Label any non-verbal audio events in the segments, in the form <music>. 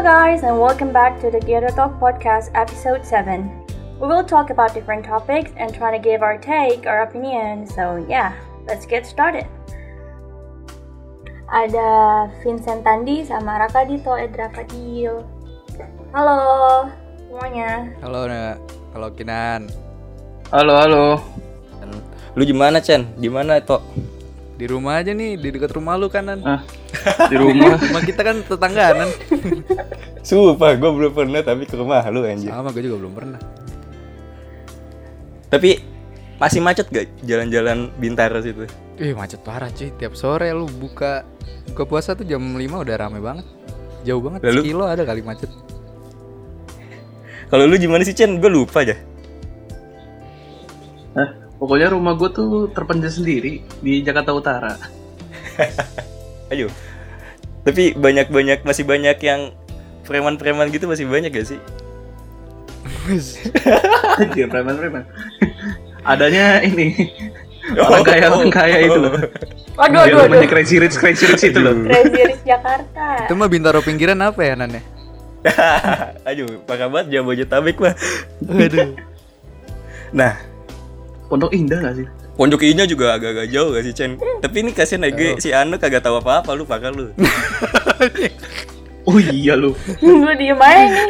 Hello, guys, and welcome back to the Gear Talk Podcast, episode 7. We will talk about different topics and try to give our take, our opinion. So, yeah, let's get started. Ada Vincent Tandi sama Raka Dito Edra Fadil. Halo semuanya. Halo, Nak. Halo Kinan. Halo, halo. Lu gimana Chen? Gimana Tok? Di rumah aja nih, di dekat rumah lu kanan. Ah, di rumah. Rumah kita kan tetanggaan. Sumpah gue belum pernah tapi ke rumah lu anjir Sama gue juga belum pernah. Tapi masih macet gak jalan-jalan Bintaro situ? Ih, macet parah cuy. Tiap sore lu buka buka puasa tuh jam 5 udah rame banget. Jauh banget, Lalu? sekilo ada kali macet. Kalau lu gimana sih Chen? Gue lupa aja Hah? Pokoknya rumah gue tuh terpencil sendiri di Jakarta Utara. <laughs> Ayo Tapi banyak-banyak masih banyak yang preman-preman gitu masih banyak gak sih? Anjir, <laughs> preman-preman. Adanya ini. Orang kaya, orang kaya itu loh. Waduh, rumahnya waduh. Crazy Rich, Crazy Rich itu loh. Crazy Rich Jakarta. Itu mah Bintaro pinggiran apa ya, Nan ya? <laughs> Aduh, parah banget Jabodetabek mah Aduh. Nah, Pondok Indah gak sih? Pondok Indah juga agak-agak jauh gak sih Chen? Tapi ini kasihan aja si Anu kagak tahu apa-apa lu parah <laughs> lu Oh iya lu. <laughs> Gue diem aja nih.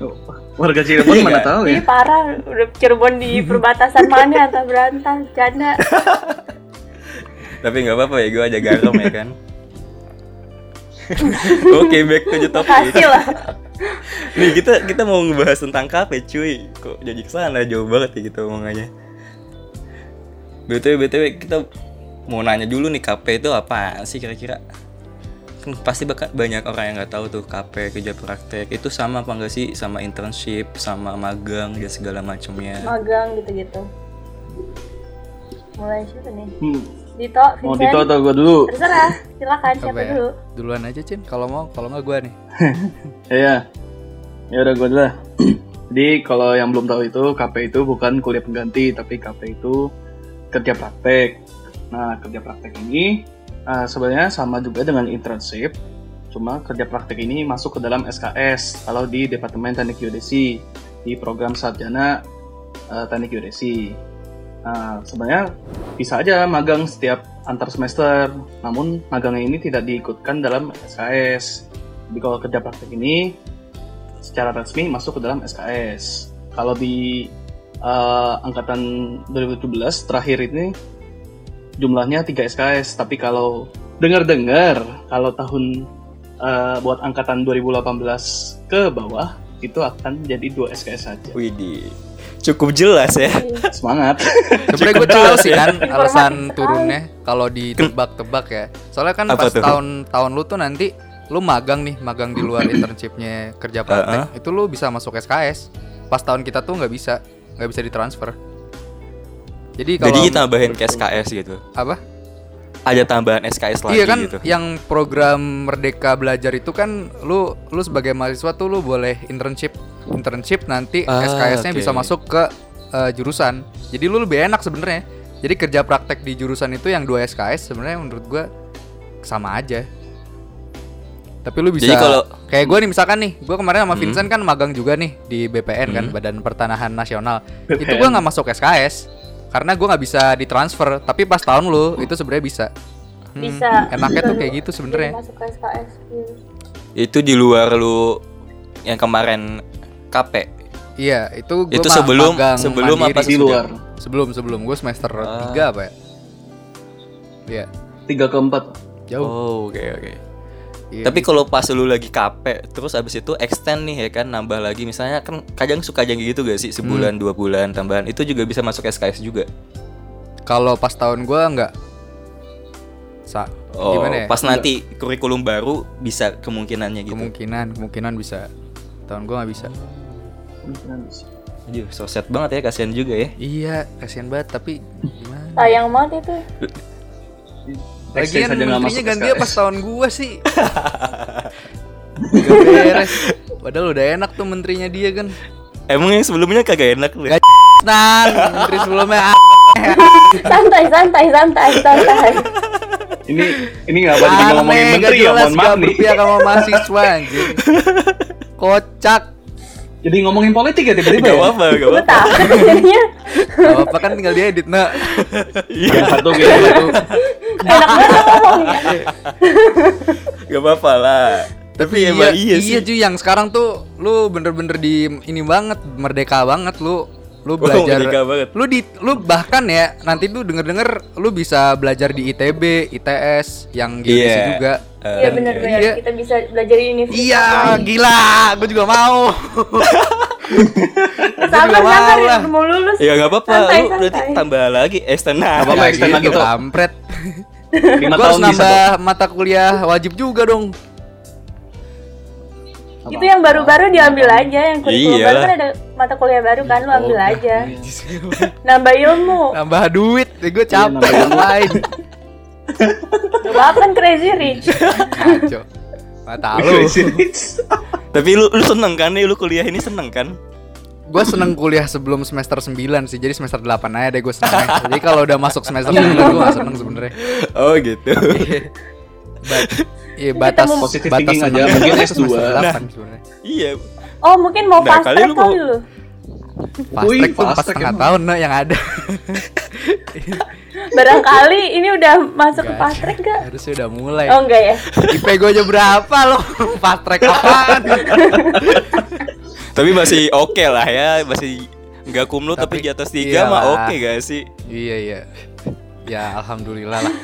<laughs> Warga Cirebon Iya mana tahu ya? parah, udah Cirebon di perbatasan mana antara berantas, janda. Tapi nggak apa-apa ya, gue aja garam ya kan. Oke, back to the topic. Makasih lah. Nih kita kita mau ngebahas tentang kafe, cuy. Kok jadi ke sana jauh banget ya gitu omongannya. Btw btw kita mau nanya dulu nih KP itu apa sih kira-kira? Kan pasti bakal banyak orang yang nggak tahu tuh KP kerja praktek itu sama apa enggak sih sama internship sama magang dan segala macamnya. Magang gitu-gitu. Mulai siapa nih? Hmm. Dito, Mau Vincent. Dito atau gue dulu? Terserah, silakan siapa Apa ya? dulu. Duluan aja, Cin. Kalau mau, kalau nggak gua nih. <laughs> Iya. Ya udah gue dulu lah. <clears throat> Jadi kalau yang belum tahu itu KP itu bukan kuliah pengganti tapi KP itu kerja praktek. Nah kerja praktek ini eh, sebenarnya sama juga dengan internship. Cuma kerja praktek ini masuk ke dalam SKS kalau di Departemen Teknik Geodesi di program sarjana eh, Teknik Geodesi. Nah, sebenarnya bisa aja magang setiap antar semester, namun magangnya ini tidak diikutkan dalam SKS. Jadi kalau kerja praktek ini secara resmi masuk ke dalam SKS. Kalau di eh, angkatan 2017 terakhir ini jumlahnya 3 SKS, tapi kalau dengar-dengar kalau tahun eh, buat angkatan 2018 ke bawah itu akan jadi 2 SKS saja. Widih, cukup jelas ya. Semangat. <laughs> Sebenarnya gue tahu sih ya. kan <laughs> alasan turunnya kalau ditebak-tebak ya. Soalnya kan Apa pas tuh? tahun tahun lu tuh nanti lu magang nih, magang di luar <clears throat> internshipnya kerja praktek. Itu lu bisa masuk SKS. Pas tahun kita tuh nggak bisa, nggak bisa ditransfer. Jadi kalau Jadi tambahin ke SKS gitu. apa? Ada tambahan SKS lagi iya kan gitu. yang program Merdeka Belajar itu kan lu lu sebagai mahasiswa tuh lu boleh internship internship nanti Ah, SKS-nya oke. bisa masuk ke eh, jurusan. Jadi lu lebih enak sebenarnya. Jadi kerja praktek di jurusan itu yang dua SKS sebenarnya menurut gua sama aja. Tapi lu bisa Jadi kalau- kayak gua nih misalkan nih, gua kemarin sama Hmm. Vincent kan magang juga nih di BPN kan Hmm. Badan Pertanahan Nasional. Itu BPN. gua nggak masuk SKS karena gua nggak bisa ditransfer. Tapi pas tahun lu itu sebenarnya bisa. Hmm, Bisa. Enaknya tuh kayak gitu sebenarnya. Masuk SKS. Hmm. Itu di luar lu yang kemarin KP. Iya, itu gua Itu sebelum- magang sebelum mandiri. apa di luar. Sebelum sebelum gue semester Ah. 3 apa ya? Iya, Tiga keempat. jauh. Oh, oke oke. Iya. Tapi kalau pas lu lagi KP, terus abis itu extend nih ya kan, nambah lagi misalnya kan kadang suka aja gitu gak sih sebulan dua bulan tambahan itu juga bisa masuk SKS juga. kalau pas tahun gua nggak sa Oh, gimana ya? pas nanti kurikulum baru bisa kemungkinannya gitu. Kemungkinan, kemungkinan bisa. Tahun gua nggak bisa. Aduh, so sad banget ya, kasihan juga ya. Iya, kasihan banget tapi gimana? Sayang banget itu. <laughs> Lagian menterinya masuk ganti pas tahun gua sih. <laughs> Gak beres. Padahal udah enak tuh menterinya dia kan. Emang yang sebelumnya kagak enak lu. Gak Nan, menteri sebelumnya santai, santai, santai, santai. Ini ini nggak apa ngomongin Aneh, gak menteri ya, jelas mohon maaf gak nih. berpihak sama mahasiswa anjir. Kocak. Jadi ngomongin politik ya tiba-tiba Gak ya. apa-apa, gak Gue apa-apa. Gak apa kan tinggal diedit, Nak. Yang satu gitu. Enak banget ngomongnya. Gak apa-apa lah. Tapi iya, emang iya, iya sih. cuy yang sekarang tuh lu bener-bener di ini banget merdeka banget lu lu belajar lu di lu bahkan ya nanti tuh denger-denger lu bisa belajar di ITB ITS yang geodesi Iya. juga Eh, Iya benar-benar Iya. kita bisa belajar di universitas. iya gila gue juga mau <laughs> Sabar sabar lah. udah mau lulus. Ya gak apa-apa, Santai, lu berarti santai. tambah lagi extend Gak aja. apa-apa, Ya extend lagi gitu, tuh. kampret gue harus nambah mata kuliah wajib juga dong tuh. Itu yang baru-baru diambil aja, yang kurikulum baru kan ada mata kuliah baru kan lu ambil Oh, aja. iya. <laughs> Nambah ilmu. nambah duit ya gue capek nambah ilmu. ngapain Lu kan crazy rich. Crazy <laughs> Rich. Tapi lu lu seneng kan nih, lu kuliah ini seneng kan? gue seneng kuliah sebelum semester 9 sih jadi semester 8 aja deh gue seneng jadi kalau udah masuk semester 9 gue gak seneng sebenarnya Oh gitu. Ba- <laughs> iya batas Positive batas thinking aja, mungkin tuh S2. semester Nah. 8 sebenarnya iya. Oh mungkin mau Nah, fast kali track lu kali lu. fast track tuh track setengah tahun nah, yang ada <laughs> Barangkali ini udah masuk ke Nggak, fast track gak? harusnya udah mulai Oh enggak ya? <laughs> IP gue aja berapa loh fast track apaan Tapi masih oke lah ya, masih nggak kumlu tapi, Tapi di atas tiga iyalah. mah oke gak sih? iya iya ya alhamdulillah lah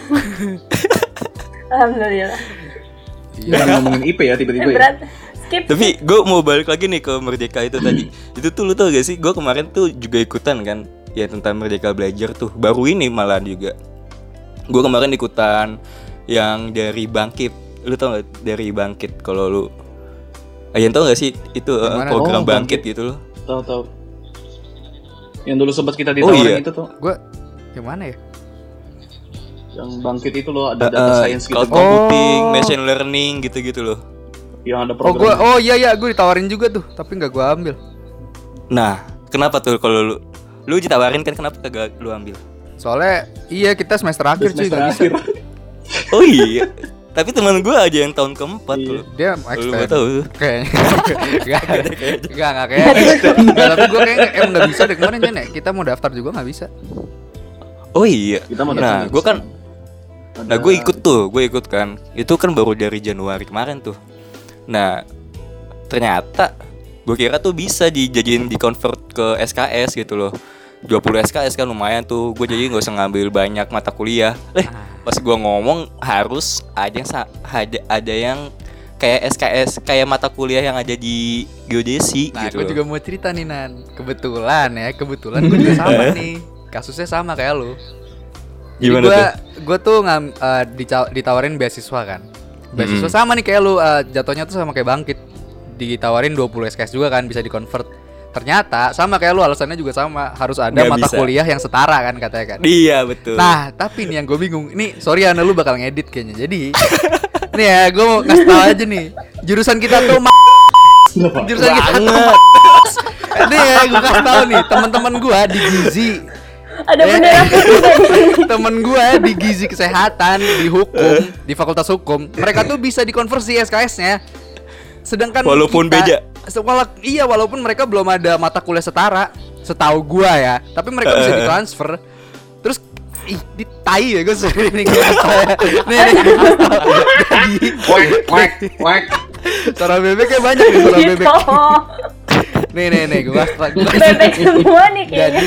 Alhamdulillah. iya Jangan ngomongin IP ya tiba-tiba ya. Berat. Skip. Tapi gue mau balik lagi nih ke Merdeka itu tadi. Itu tuh lu tau gak sih? Gue kemarin tuh juga ikutan kan, ya tentang Merdeka belajar tuh. Baru ini malah juga. Gue kemarin ikutan yang dari Bangkit. Lu tau gak dari Bangkit? Kalau lu, Ayan tau gak sih itu Gimana? program Oh, Bangkit Bangkit. gitu loh? Tahu tahu. Yang dulu sempat kita Oh, ditawarin iya. itu tuh. gue yang mana ya Yang bangkit itu loh ada Eh, data eh, science gitu. cloud computing, machine learning gitu-gitu loh. Yang ada oh gue program. oh iya iya gue ditawarin juga tuh tapi nggak gue ambil Nah, kenapa tuh kalau lu lu ditawarin kan kenapa kagak lu ambil? soalnya iya kita semester akhir cuy semester nggak bisa akhir. <laughs> Oh iya. Tapi teman gue aja yang tahun keempat Iya. loh. dia Lu extend gak tahu. kayaknya <laughs> enggak enggak enggak kayak enggak tapi gue kayaknya emang nggak bisa deh kemarin ya kita mau daftar juga nggak bisa Oh iya. Kita mau nah, gue kan Ada- Nah gue ikut tuh, gue ikut kan. Itu kan baru dari Januari kemarin tuh. Nah ternyata gue kira tuh bisa dijadiin di convert ke SKS gitu loh. 20 SKS kan lumayan tuh. Gue jadi gak usah ngambil banyak mata kuliah. Eh pas gue ngomong harus ada yang ada, ada yang kayak SKS kayak mata kuliah yang ada di geodesi nah gitu gue juga mau cerita nih nan. Kebetulan ya kebetulan gue juga <laughs> sama nih. Kasusnya sama kayak lu Gimana gue tuh? gue tuh ngam, eh, dica- ditawarin beasiswa kan beasiswa Mm. sama nih kayak lu eh, jatuhnya tuh sama kayak bangkit ditawarin 20 SKS juga kan bisa di convert ternyata sama kayak lu alasannya juga sama harus ada Nggak mata bisa. kuliah yang setara kan katanya kan Iya betul Nah, tapi nih yang gue bingung. Ini sorry Ana lu bakal ngedit kayaknya. Jadi <laughs> nih ya, gue mau ngasih tau aja nih. Jurusan kita tuh ma- jurusan kita tuh <laughs> Nih ya, gue kasih tau nih, teman-teman gue di gizi, Ada Eh. bendera putih nggak di sini? <laughs> temen gue di gizi kesehatan, di hukum, di fakultas hukum. Mereka tuh bisa dikonversi SKS-nya. Sedangkan Walaupun beda. Se- wala- iya, walaupun mereka belum ada mata kuliah setara, setahu gua ya. Tapi mereka bisa Eh. ditransfer. Terus ih, di tai ya gue sering nih gua kasih tau ya. Nih nih <laughs> Wek, wek, wek. suara bebeknya banyak nih suara Gitu. bebek. <laughs> Nih nih nih kasih Bebek semua nih kayaknya.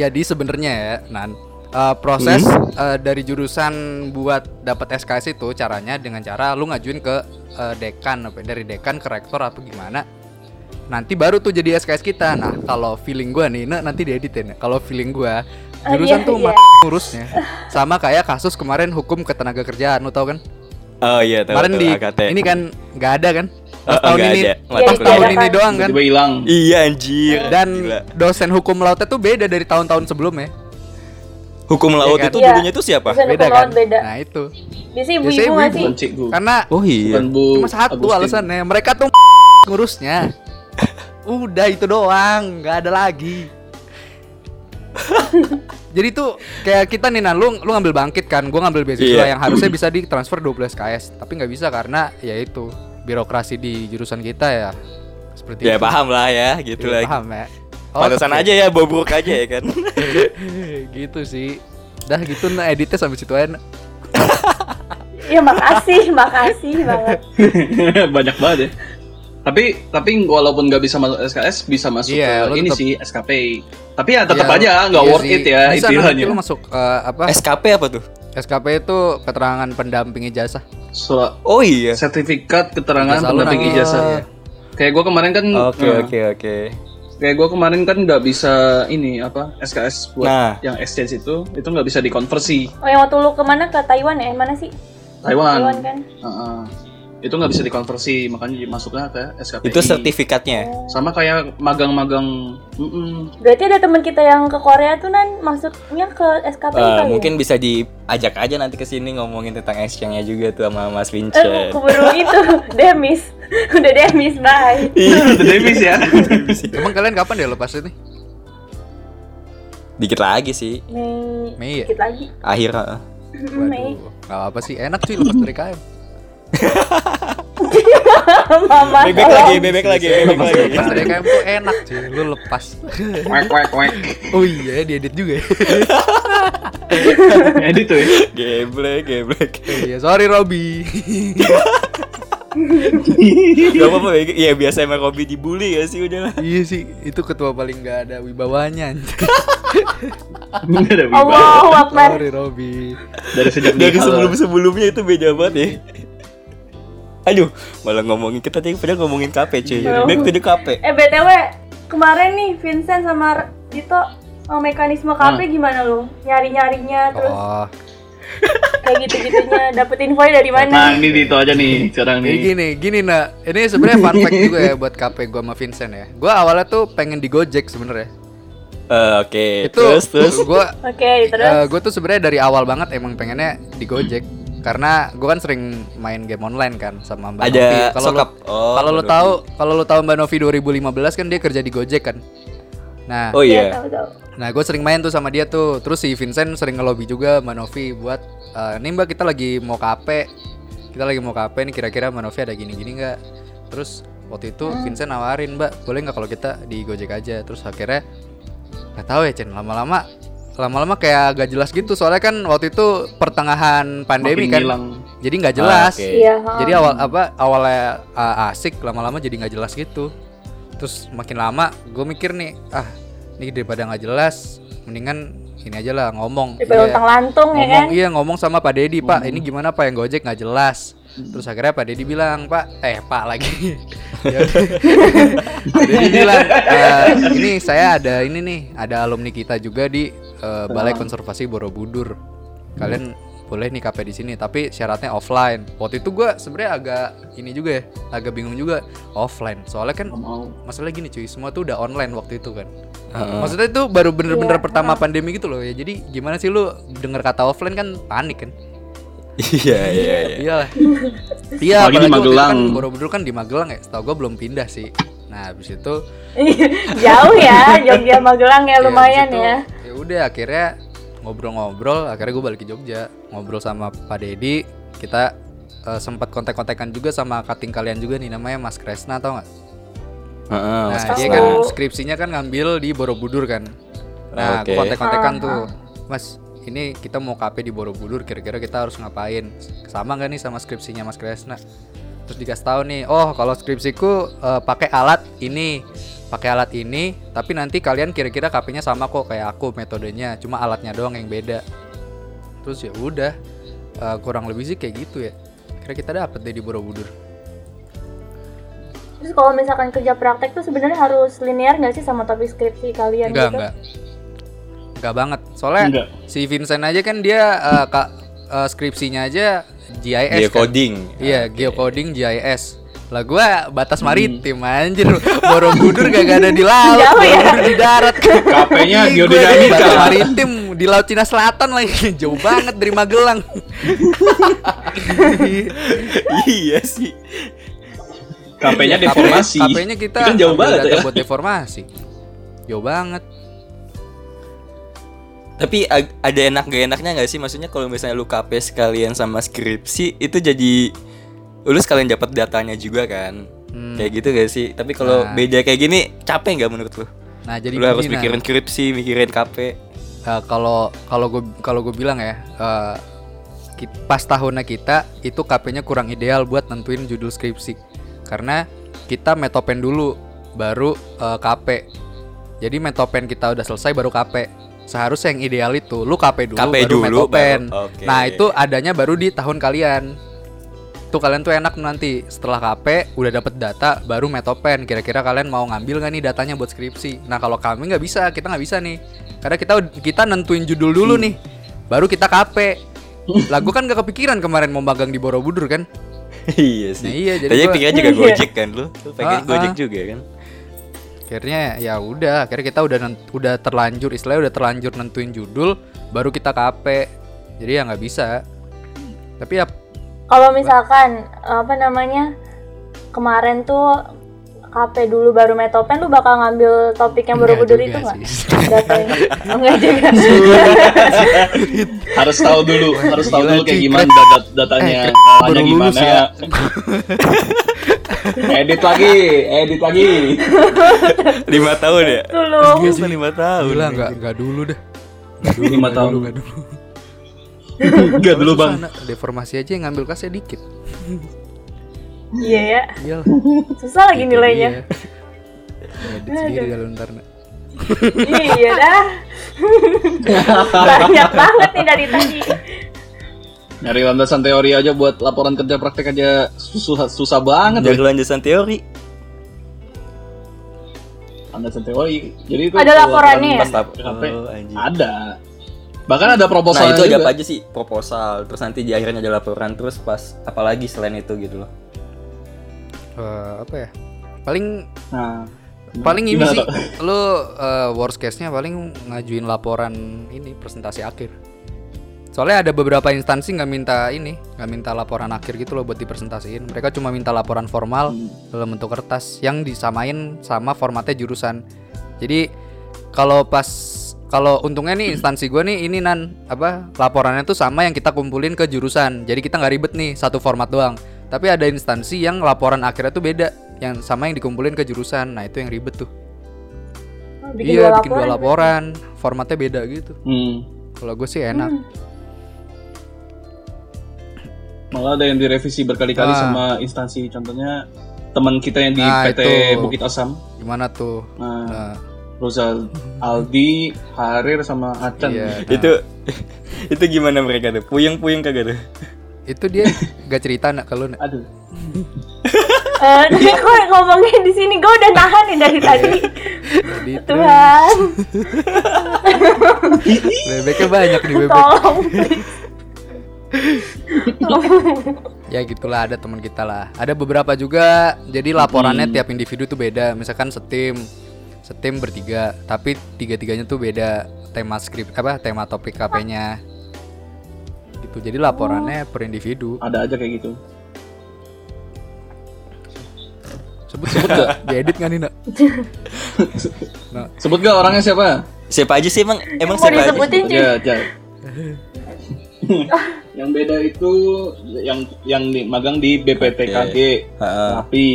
Jadi sebenarnya ya nan eh, proses eh, dari jurusan buat dapat SKS itu caranya dengan cara lu ngajuin ke eh, dekan apa dari dekan ke rektor atau gimana nanti baru tuh jadi SKS kita. Nah kalau feeling gua nih nah, nanti dieditin ya. Kalau feeling gua Ah, jurusan iya, tuh iya. ngurusnya sama kayak kasus kemarin hukum ketenaga kerjaan lu tau kan? Oh iya tahu kemarin tahu, di AKT. ini kan nggak ada kan Oh, pas oh, tahun ini ada. pas tahun ini doang kan Tiba-tiba hilang. Iya anjir dan Gila. dosen hukum lautnya tuh beda dari tahun-tahun sebelumnya Hukum laut Iya kan? itu Iya. dulunya tuh siapa? Dosen beda kan beda. nah itu Biasanya Biasanya ibu-ibu nggak sih? Bukan cikgu. karena Oh iya cuma satu Agustin. alasannya mereka tuh <laughs> ngurusnya <laughs> udah itu doang nggak ada lagi <laughs> jadi tuh kayak kita nih nah lu lu ngambil bangkit kan gua ngambil beasiswa Iya. yang harusnya bisa ditransfer 12 SKS tapi nggak bisa karena ya itu birokrasi di jurusan kita ya seperti Ya itu. paham lah ya, gitu Iya, lagi. paham ya Pantesan Oke. aja ya bobrok aja ya kan. <laughs> gitu sih dah gitu nah editnya sampai situ aja. <laughs> Ya makasih, makasih banget. <laughs> Banyak banget ya. Tapi tapi walaupun nggak bisa masuk SKS bisa masuk Iya, ke ini tetep- sih SKP. Tapi ya tetap Iya, aja nggak iya worth sih. it ya bisa istilahnya. lu masuk eh, apa SKP apa tuh? SKP itu keterangan pendamping ijazah Surat Oh iya. sertifikat keterangan Ijazah lu pendamping ijazah ya. Kayak gue kemarin kan Oke nah, oke oke. kayak gue kemarin kan nggak bisa ini apa SKS buat Nah. yang exchange itu itu nggak bisa dikonversi Oh yang waktu lu ke mana ke Taiwan ya? Mana sih? Taiwan. Taiwan kan? Heeh. Itu nggak bisa dikonversi makanya masuknya ke SKPI. Itu sertifikatnya. sama kayak magang-magang mm-mm. Berarti ada teman kita yang ke Korea tuh nan masuknya ke SKP Eh, kali ya? mungkin bisa diajak aja nanti ke sini ngomongin tentang exchange-nya juga tuh sama Mas Eh, Vincent. keburu itu <laughs> Demis <laughs> Udah Demis, bye <laughs> The Davis ya emang kalian kapan deh lepas ini Dikit lagi sih, Mei Mei ya? Dikit lagi akhir. Mei nggak apa sih enak sih lepas dari KM Mama Bebek tolong. lagi, bebek lagi, bebek lagi. lepas dari KM tuh enak sih lu lepas wek wek wek oh iya diedit juga ya <laughs> edit tuh ya Geblek, geblek. iya sorry Robby Gak apa-apa. Iya biasa emang Robby dibully ya sih udah lah. iya sih itu ketua paling nggak ada wibawanya Nggak ada wibawa. Allahu Akbar sorry Robby dari sejak Dari nikah lah. sebelum-sebelumnya itu beda banget ya. Aduh, malah ngomongin kita tadi pada ngomongin KP cuy. Belum. Back to the KP. Eh BTW Kemarin nih Vincent sama Dito oh, Mekanisme KP gimana lu? Nyari-nyarinya Terus oh kayak gitu-gitunya Dapet info dari nah mana? ini Dito aja nih sekarang nih gini, gini nak, ini sebenarnya fun fact juga ya buat KP gua sama Vincent ya. Gua awalnya tuh pengen di Gojek sebenarnya. Eh, Oke, Itu terus terus. gua Oke terus eh, gua tuh sebenarnya dari awal banget emang pengennya di Gojek karena gua kan sering main game online kan sama Mbak Ada Novi. Kalau lu sokap. Oh, kalau lu Mbak tahu, kalau lu tahu Mbak Novi 2015 kan dia kerja di Gojek kan. Nah, Oh Iya iya. tahu tahu. Nah, gue sering main tuh sama dia tuh. Terus si Vincent sering ngelobi juga Mbak Novi buat eh, nih Mbak kita lagi mau KP. Kita lagi mau KP nih kira-kira Mbak Novi ada gini-gini nggak? Terus waktu itu Vincent nawarin Mbak, boleh nggak kalau kita di Gojek aja? Terus akhirnya nggak tahu ya Chen, lama-lama lama-lama kayak gak jelas gitu soalnya kan waktu itu pertengahan pandemi Makin kan hilang. jadi nggak jelas oke. Iya ha. jadi awal apa awalnya uh, asik lama-lama jadi nggak jelas gitu terus makin lama gue mikir nih ah ini daripada nggak jelas mendingan ini aja lah ngomong Daripada Iya. lantung ya ngomong kan? iya ngomong sama Pak Dedi Pak ini gimana Pak yang Gojek nggak jelas terus akhirnya Pak Dedi bilang Pak eh Pak lagi <laughs> Ya. Pak Dedi bilang "Eh, ini saya ada ini nih ada alumni kita juga di eh, Balai Konservasi Borobudur. Kalian boleh nih KP di sini tapi syaratnya offline. Waktu itu gua sebenarnya agak ini juga ya agak bingung juga offline. Soalnya kan masalah gini cuy semua tuh udah online waktu itu kan. Heeh. maksudnya itu baru bener-bener Iya, pertama pandemi gitu loh ya. Jadi gimana sih lu denger kata offline kan panik kan? Iya iya iya. iyalah <laughs> iya Apalagi di apalagi waktu itu Magelang. kan Borobudur kan di Magelang ya. Setahu gua belum pindah sih. Nah habis itu <laughs> Jauh ya Jogja Magelang ya ya, lumayan ya. Ya udah akhirnya ngobrol-ngobrol akhirnya gue balik ke Jogja ngobrol sama Pak Dedi kita eh, sempat kontak-kontakan juga sama kating kalian juga nih namanya Mas Kresna tau nggak Heeh, Mas Nah, dia Kresna. kan skripsinya kan ngambil di Borobudur kan. Nah, Oke. gua kontak-kontakan Ah, tuh. Mas, ini kita mau KP di Borobudur, kira-kira kita harus ngapain? Sama nggak nih sama skripsinya Mas Kresna? Terus dikasih tahu nih, oh kalau skripsiku eh, pakai alat ini, pakai alat ini, tapi nanti kalian kira-kira KP-nya sama kok kayak aku metodenya, cuma alatnya doang yang beda. Terus ya udah, eh, kurang lebih sih kayak gitu ya. Kira kita dapet deh di Borobudur. Terus kalau misalkan kerja praktek tuh sebenarnya harus linear nggak sih sama topik skripsi kalian Enggak, gitu? enggak. Enggak banget. Soalnya Enggak. si Vincent aja kan dia eh, kak eh, skripsinya aja GIS kan. coding. Iya, Oke. geocoding GIS. Lah gua batas maritim anjir. Borobudur gak ada di <laughs> laut, ya? Di darat. KP-nya gua geodinamika. di Batas maritim di Laut Cina Selatan lagi. <laughs> Jauh banget dari Magelang. <laughs> iya sih. KP-nya KP deformasi KP-nya kita kan jauh banget ya buat deformasi. Jauh banget. Tapi ada enak gak enaknya nggak sih? Maksudnya kalau misalnya lu KP sekalian sama skripsi itu jadi lu sekalian dapat datanya juga kan? Hmm. Kayak gitu gak sih? Tapi kalau Nah. beda kayak gini capek nggak menurut lu? Nah, jadi lu harus mikirin skripsi, mikirin KP. Eh, kalau kalau gue kalau gue bilang ya ki- pas tahunnya kita itu KP-nya kurang ideal buat nentuin judul skripsi karena kita metopen dulu baru eh, KP jadi metopen kita udah selesai baru KP seharusnya yang ideal itu lu KP dulu KP baru dulu, metopen baru- oke. nah itu adanya baru di tahun kalian tuh kalian tuh enak nanti setelah KP udah dapet data baru metopen kira-kira kalian mau ngambil nggak nih datanya buat skripsi nah kalau kami nggak bisa kita nggak bisa nih karena kita kita nentuin judul dulu nih baru kita KP lah gua kan gak kepikiran kemarin mau magang di Borobudur kan <laughs> iya sih. Nah, iya, jadi Tadi gua- pikirnya juga Iya. Gojek kan lu. Lu pengen Ah, Gojek ah. juga kan? Akhirnya ya udah akhirnya kita udah udah terlanjur istilahnya udah terlanjur nentuin judul baru kita KP jadi ya nggak bisa tapi ya Kalau misalkan apa namanya kemarin tuh KP dulu baru metopen lu bakal ngambil topik yang Borobudur juga itu nggak? Datanya. Oh, enggak juga. <laughs> harus tahu dulu harus tahu dulu kayak gimana dat- datanya Eh, datanya Baru lulus gimana ya. <laughs> edit lagi edit lagi lima tahun ya? Dulu. Biasa lima tahun. gila nggak nggak dulu dah dulu, Lima tahun. dulu, nggak dulu enggak dulu bang deformasi aja yang ngambil kasnya dikit Iya ya. iya Susah lagi nilainya. edit sendiri kalau ntar Nak. iya dah. <laughs> Banyak banget nih dari tadi. Nyari landasan teori aja buat laporan kerja praktek aja susah susah banget Dari loh. lanjutan teori. landasan teori jadi itu Ada laporannya ya? Oh, anjing. ada bahkan ada Nah proposal itu aja juga. apa aja sih proposal terus nanti di akhirnya ada laporan terus pas apalagi selain itu gitu loh Eh, apa ya paling nah paling ini Gimana, sih Tok? lu eh, worst case nya paling ngajuin laporan ini presentasi akhir soalnya ada beberapa instansi nggak minta ini nggak minta laporan akhir gitu loh buat dipresentasiin. Mereka cuma minta laporan formal dalam bentuk kertas yang disamain sama formatnya jurusan. Jadi kalau pas kalau untungnya nih instansi gue nih ini nan apa laporannya tuh sama yang kita kumpulin ke jurusan. Jadi kita nggak ribet nih satu format doang. Tapi ada instansi yang laporan akhirnya tuh beda yang sama yang dikumpulin ke jurusan. Nah itu yang ribet tuh. Bikin iya dua bikin dua laporan formatnya beda gitu. Hmm. kalau gue sih enak malah ada yang direvisi berkali-kali Ah. sama instansi. Contohnya teman kita yang di Nah, PT itu. Bukit Asam. Gimana tuh? Nah, Nah, Rozal Aldi Harir sama Acan iya, nah. itu <laughs> itu gimana mereka tuh? Puyeng-puyeng kagak tuh? Itu dia gak cerita nak kalau nak? Aduh. <laughs> Eh, kok ngomongin di sini gue udah nahan nih dari tadi. Jadi terus Tuhan, <laughs> bebeknya banyak nih bebek. tolong. <laughs> ya gitulah ada teman kita lah. Ada beberapa juga jadi laporannya tiap individu tuh beda. Misalkan setim setim bertiga tapi tiga tiganya tuh beda tema skrip apa tema topik KP-nya gitu jadi laporannya per individu. Ada aja kayak gitu. Sebut sebut gak diedit nggak nih nak nah, sebut gak orangnya siapa? Siapa aja sih emang emang Mau siapa disebutin ya aja <laughs> <laughs> yang beda itu yang yang di, magang di BPTKG Heeh. tapi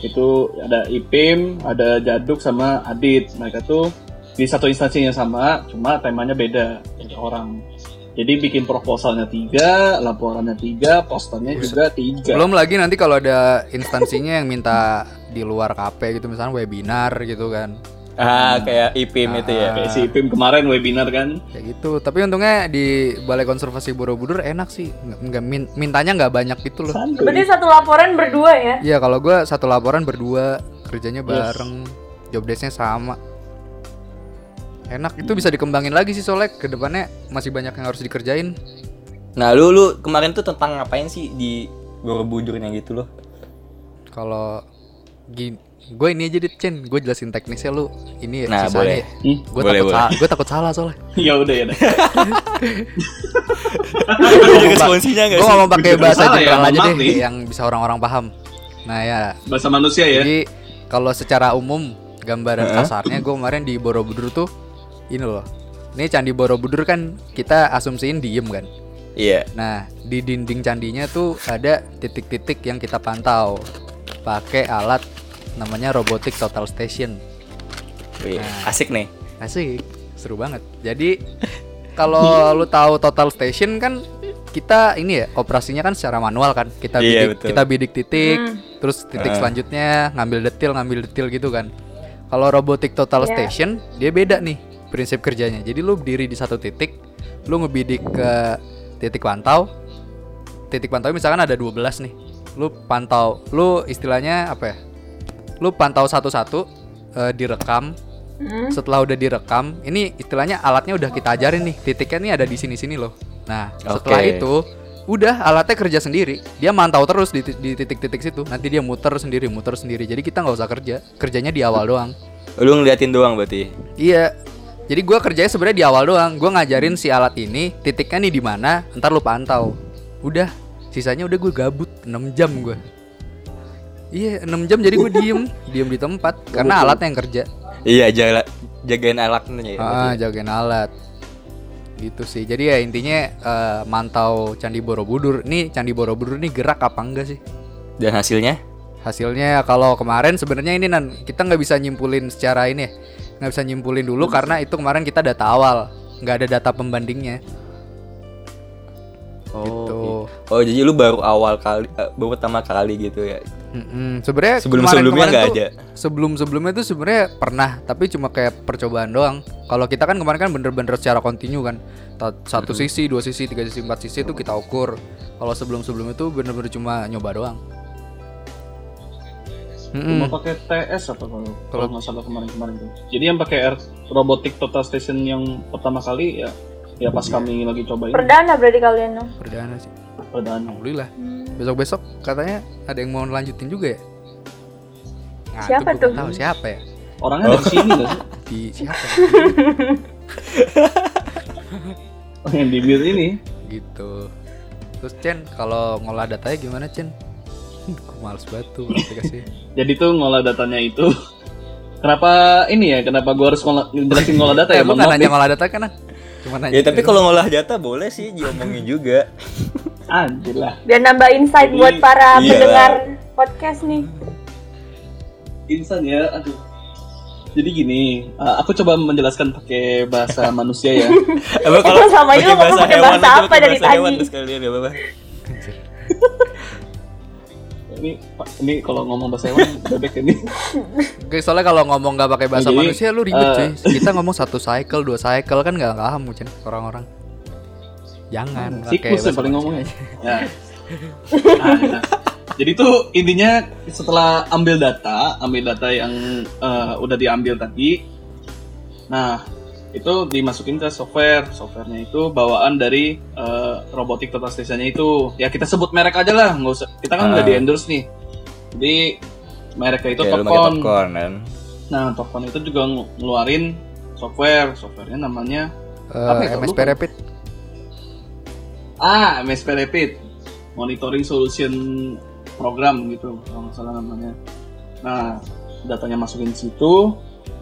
itu ada IPIM, ada Jaduk sama Adit. Mereka tuh di satu instansi yang sama, cuma temanya beda beda orang. Jadi bikin proposalnya tiga, laporannya tiga, posternya juga tiga. belum lagi nanti kalau ada instansinya yang minta di luar KP gitu misalnya webinar gitu kan ah kayak IPM itu ya Kayak si IPIM kemarin webinar kan. kayak gitu. Tapi untungnya di balai konservasi borobudur enak sih. Nggak, nggak min- mintanya nggak banyak gitu loh. Santuy. Berarti satu laporan berdua ya? Iya kalau gua satu laporan berdua kerjanya bareng job desknya sama. Enak itu bisa dikembangin lagi sih soalnya ke depannya masih banyak yang harus dikerjain. Nah lu lu kemarin tuh tentang ngapain sih di Borobudurnya gitu loh? Kalau gini gue ini aja deh Chen gue jelasin teknisnya lu ini Nah, sisanya boleh. ya. Hmm? gue Boleh, takut boleh. sa- gue takut salah soalnya <laughs> ya udah ya. udah. gue ngomong pakai bahasa salah ya, general mohon aja deh nih. yang bisa orang-orang paham nah ya Bahasa manusia ya. Jadi kalau secara umum gambaran kasarnya gue kemarin di Borobudur tuh ini loh Ini Candi Borobudur kan kita asumsiin diem kan. Iya. Nah, di dinding candinya tuh ada titik-titik yang kita pantau pakai alat namanya robotic total station. Wih, Nah. asik nih. Asik, seru banget. Jadi <laughs> kalau lu tahu total station kan kita ini ya operasinya kan secara manual kan. Kita Iya, bidik betul. kita bidik titik, Hmm. terus titik Ah. selanjutnya ngambil detil, ngambil detil gitu kan. Kalau robotic total Iya. station dia beda nih prinsip kerjanya. Jadi lu berdiri di satu titik, lu ngebidik ke titik pantau. Titik pantau misalkan ada 12 nih. Lu pantau, lu istilahnya apa ya? Lu pantau satu-satu eh, direkam. Hmm. setelah udah direkam ini istilahnya alatnya udah kita ajarin nih titiknya nih ada di sini sini loh. Nah setelah Oke. itu udah alatnya kerja sendiri dia mantau terus di ti- di titik-titik situ. Nanti dia muter sendiri muter sendiri. Jadi kita nggak usah kerja kerjanya di awal doang. Lu ngeliatin doang berarti. iya. Jadi gua kerjanya sebenarnya di awal doang. Gua ngajarin si alat ini titiknya nih di mana ntar lu pantau. Udah sisanya udah gue gabut 6 jam gua iya 6 jam jadi gue diem <laughs> diem di tempat karena alatnya yang kerja Iya, jaga, jagain alatnya ya. Ah, jagain alat. Gitu sih. Jadi ya intinya eh, mantau Candi Borobudur. Nih Candi Borobudur nih gerak apa enggak sih? Dan hasilnya? Hasilnya kalau kemarin sebenarnya ini nan kita nggak bisa nyimpulin secara ini ya. Nggak bisa nyimpulin dulu karena itu kemarin kita data awal, nggak ada data pembandingnya. Oh, Gitu. iya. oh jadi lu baru awal kali, eh, baru pertama kali gitu ya? Mm-mm. Sebenarnya Sebelum-sebelumnya kemarin-kemarin nggak ada? Sebelum sebelumnya tuh sebenarnya pernah, tapi cuma kayak percobaan doang. Kalau kita kan kemarin kan bener-bener secara kontinu kan, satu sisi, dua sisi, tiga sisi, empat sisi itu kita ukur. Kalau sebelum sebelumnya tuh bener-bener cuma nyoba doang. Cuma Mm-mm. pakai TS apa kalau Kalau- nggak salah kemarin-kemarin tuh. Jadi yang pakai air robotic total station yang pertama kali ya ya pas kami lagi cobain Perdana berarti kalian dong. Perdana sih. perdana. Alhamdulillah. Hmm. Besok-besok katanya ada yang mau lanjutin juga ya? Nah, Siapa tuh? Tahu siapa ya? Orangnya dari sini nggak sih? <laughs> Di siapa? ya? <laughs> Oh, yang di bir ini. gitu. Terus Chen, kalau ngolah datanya gimana Chen? Gue males banget tuh aplikasi. <laughs> Jadi tuh ngolah datanya itu Kenapa ini ya? Kenapa gua harus ngolah, jelasin ngolah data eh, ya? nggak maaf nanya ngolah data kan? Cuma nanya. Ya tapi kalau ngolah data boleh sih diomongin juga. <laughs> Anjir lah. Biar nambah insight Jadi, buat para iya. pendengar podcast nih. Insan ya, aduh. Jadi gini, uh, aku coba menjelaskan pakai bahasa <laughs> manusia ya. Apa Itu sama pakai juga ngomong pakai bahasa apa dari bahasa hewan tadi? sekalian ya Bapak. Ini ini kalau ngomong bahasa hewan <laughs> bebek ini. Oke, soalnya kalau ngomong nggak pakai bahasa Jadi, manusia lu ribet eh, cuy. Kita <laughs> ngomong satu cycle, dua cycle kan nggak paham Chen orang-orang. Jangan pakai Siklus yang paling ngomongnya. aja. Ya. <laughs> Nah, ya. Jadi tuh intinya setelah ambil data, ambil data yang eh, udah diambil tadi, nah itu dimasukin ke software. Softwarenya itu bawaan dari eh, robotic total station-nya itu. Ya kita sebut merek aja lah, nggak usah. Kita kan Ah. udah di endorse nih. Jadi mereknya itu pakai Topcon. popcorn kan. Nah, Topcon itu juga ngeluarin software. Softwarenya namanya Apa Eh, itu? MSP Lupa. Rapid. Ah, MSP Rapid Monitoring Solution Program gitu, kalau nggak salah namanya. Nah, datanya masukin situ.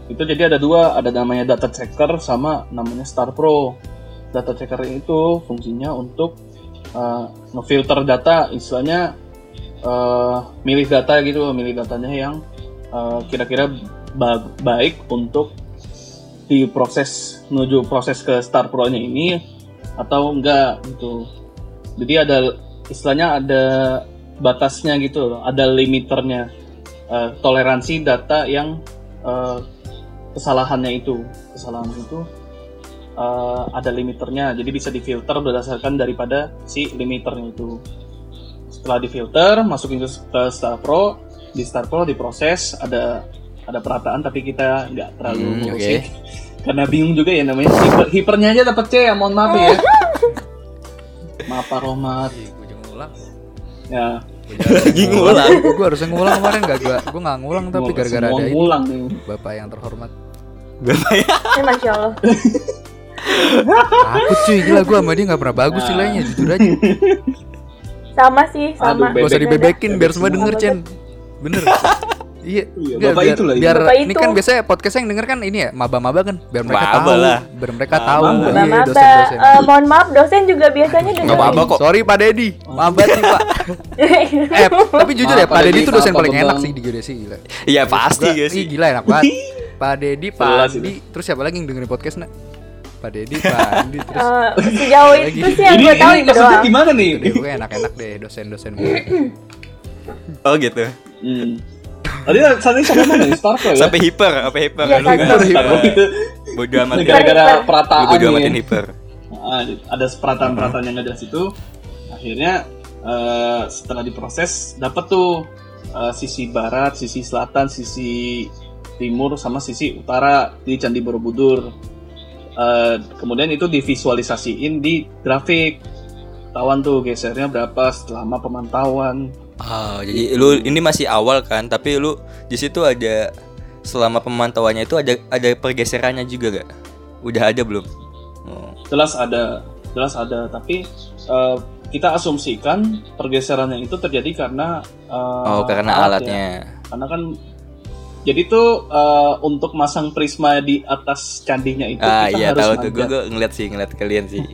Itu jadi ada dua, ada namanya data checker sama namanya Star Pro. Data checker itu fungsinya untuk uh, ngefilter data, istilahnya uh, milih data gitu, milih datanya yang uh, kira-kira ba- baik untuk diproses menuju proses ke Star Pro-nya ini atau enggak gitu. Jadi ada istilahnya ada batasnya gitu ada limiternya Eh, toleransi data yang eh, kesalahannya itu, kesalahan itu eh, ada limiternya, jadi bisa difilter berdasarkan daripada si limiternya itu. Setelah difilter, masukin ke, ke Star Pro, di Star Pro diproses, ada ada perataan tapi kita nggak terlalu Hmm, ngurusin. oke. Karena bingung juga ya namanya hiper, hipernya aja dapat C ya, mohon maaf ya. <laughs> maaf Pak Romat. Ngulang. Ya, Lagi ngulang. Gue harusnya ngulang kemarin gak gue gue nggak ngulang tapi gara-gara ada ini ngulang nih. bapak yang terhormat. Eh, Masya Allah. Aku cuy gila gue sama dia nggak pernah bagus Nah. nilainya jujur aja. Sama sih, sama. Aduh, Gak usah Bebek. dibebekin biar semua denger. Chen. Bener. <laughs> Iya, Iya, nggak, Bapak biar, itu lah, iya. biar Bapak ini itu. kan biasanya podcast yang denger kan ini ya maba-maba kan biar mereka Maba tahu, lah. biar mereka Maba. tahu Maba, iya, Maba, dosen-dosen. eh, mohon maaf dosen juga biasanya dengerin. Nggak apa-apa kok. Sorry Pak Dedi, maba sih Pak. <laughs> eh, tapi jujur ya Pak Dedi Dedi, itu dosen paling Pak enak sih di geodesi gila. Iya pasti ih, sih? gila enak banget. Pak Dedi, Pak Andi, terus siapa lagi yang dengerin podcast nak? Pak Dedi, Pak Andi, terus Eh, sejauh Lagi. itu sih yang gue tahu ini itu maksudnya doang. gimana nih gue enak-enak deh dosen-dosen gue. Oh gitu. hmm. Tadi tadi sampai mana nih Starco ya Sampai hiper, apa hiper? Iya, sampai? Starco itu Bodo amat. Ya. gara-gara Hiper. Perataan bodo amatin hiper. Ah, ada perataan-perataan yang nggak jelas itu akhirnya eh, setelah diproses dapat tuh eh, sisi barat, sisi selatan, sisi timur sama sisi utara di Candi Borobudur. Eh, kemudian itu divisualisasiin di grafik. Tawan tuh gesernya berapa selama pemantauan. Oh, jadi lu ini masih awal kan, tapi lu di situ ada selama pemantauannya itu ada ada pergeserannya juga gak? Udah ada belum? Oh. Jelas ada, jelas ada, tapi eh, kita asumsikan pergeserannya itu terjadi karena eh, Oh, karena alat ya. alatnya. karena kan jadi tuh eh, untuk masang prisma di atas candinya itu Ah kita iya harus tahu tuh, gue ngeliat sih, ngeliat kalian sih.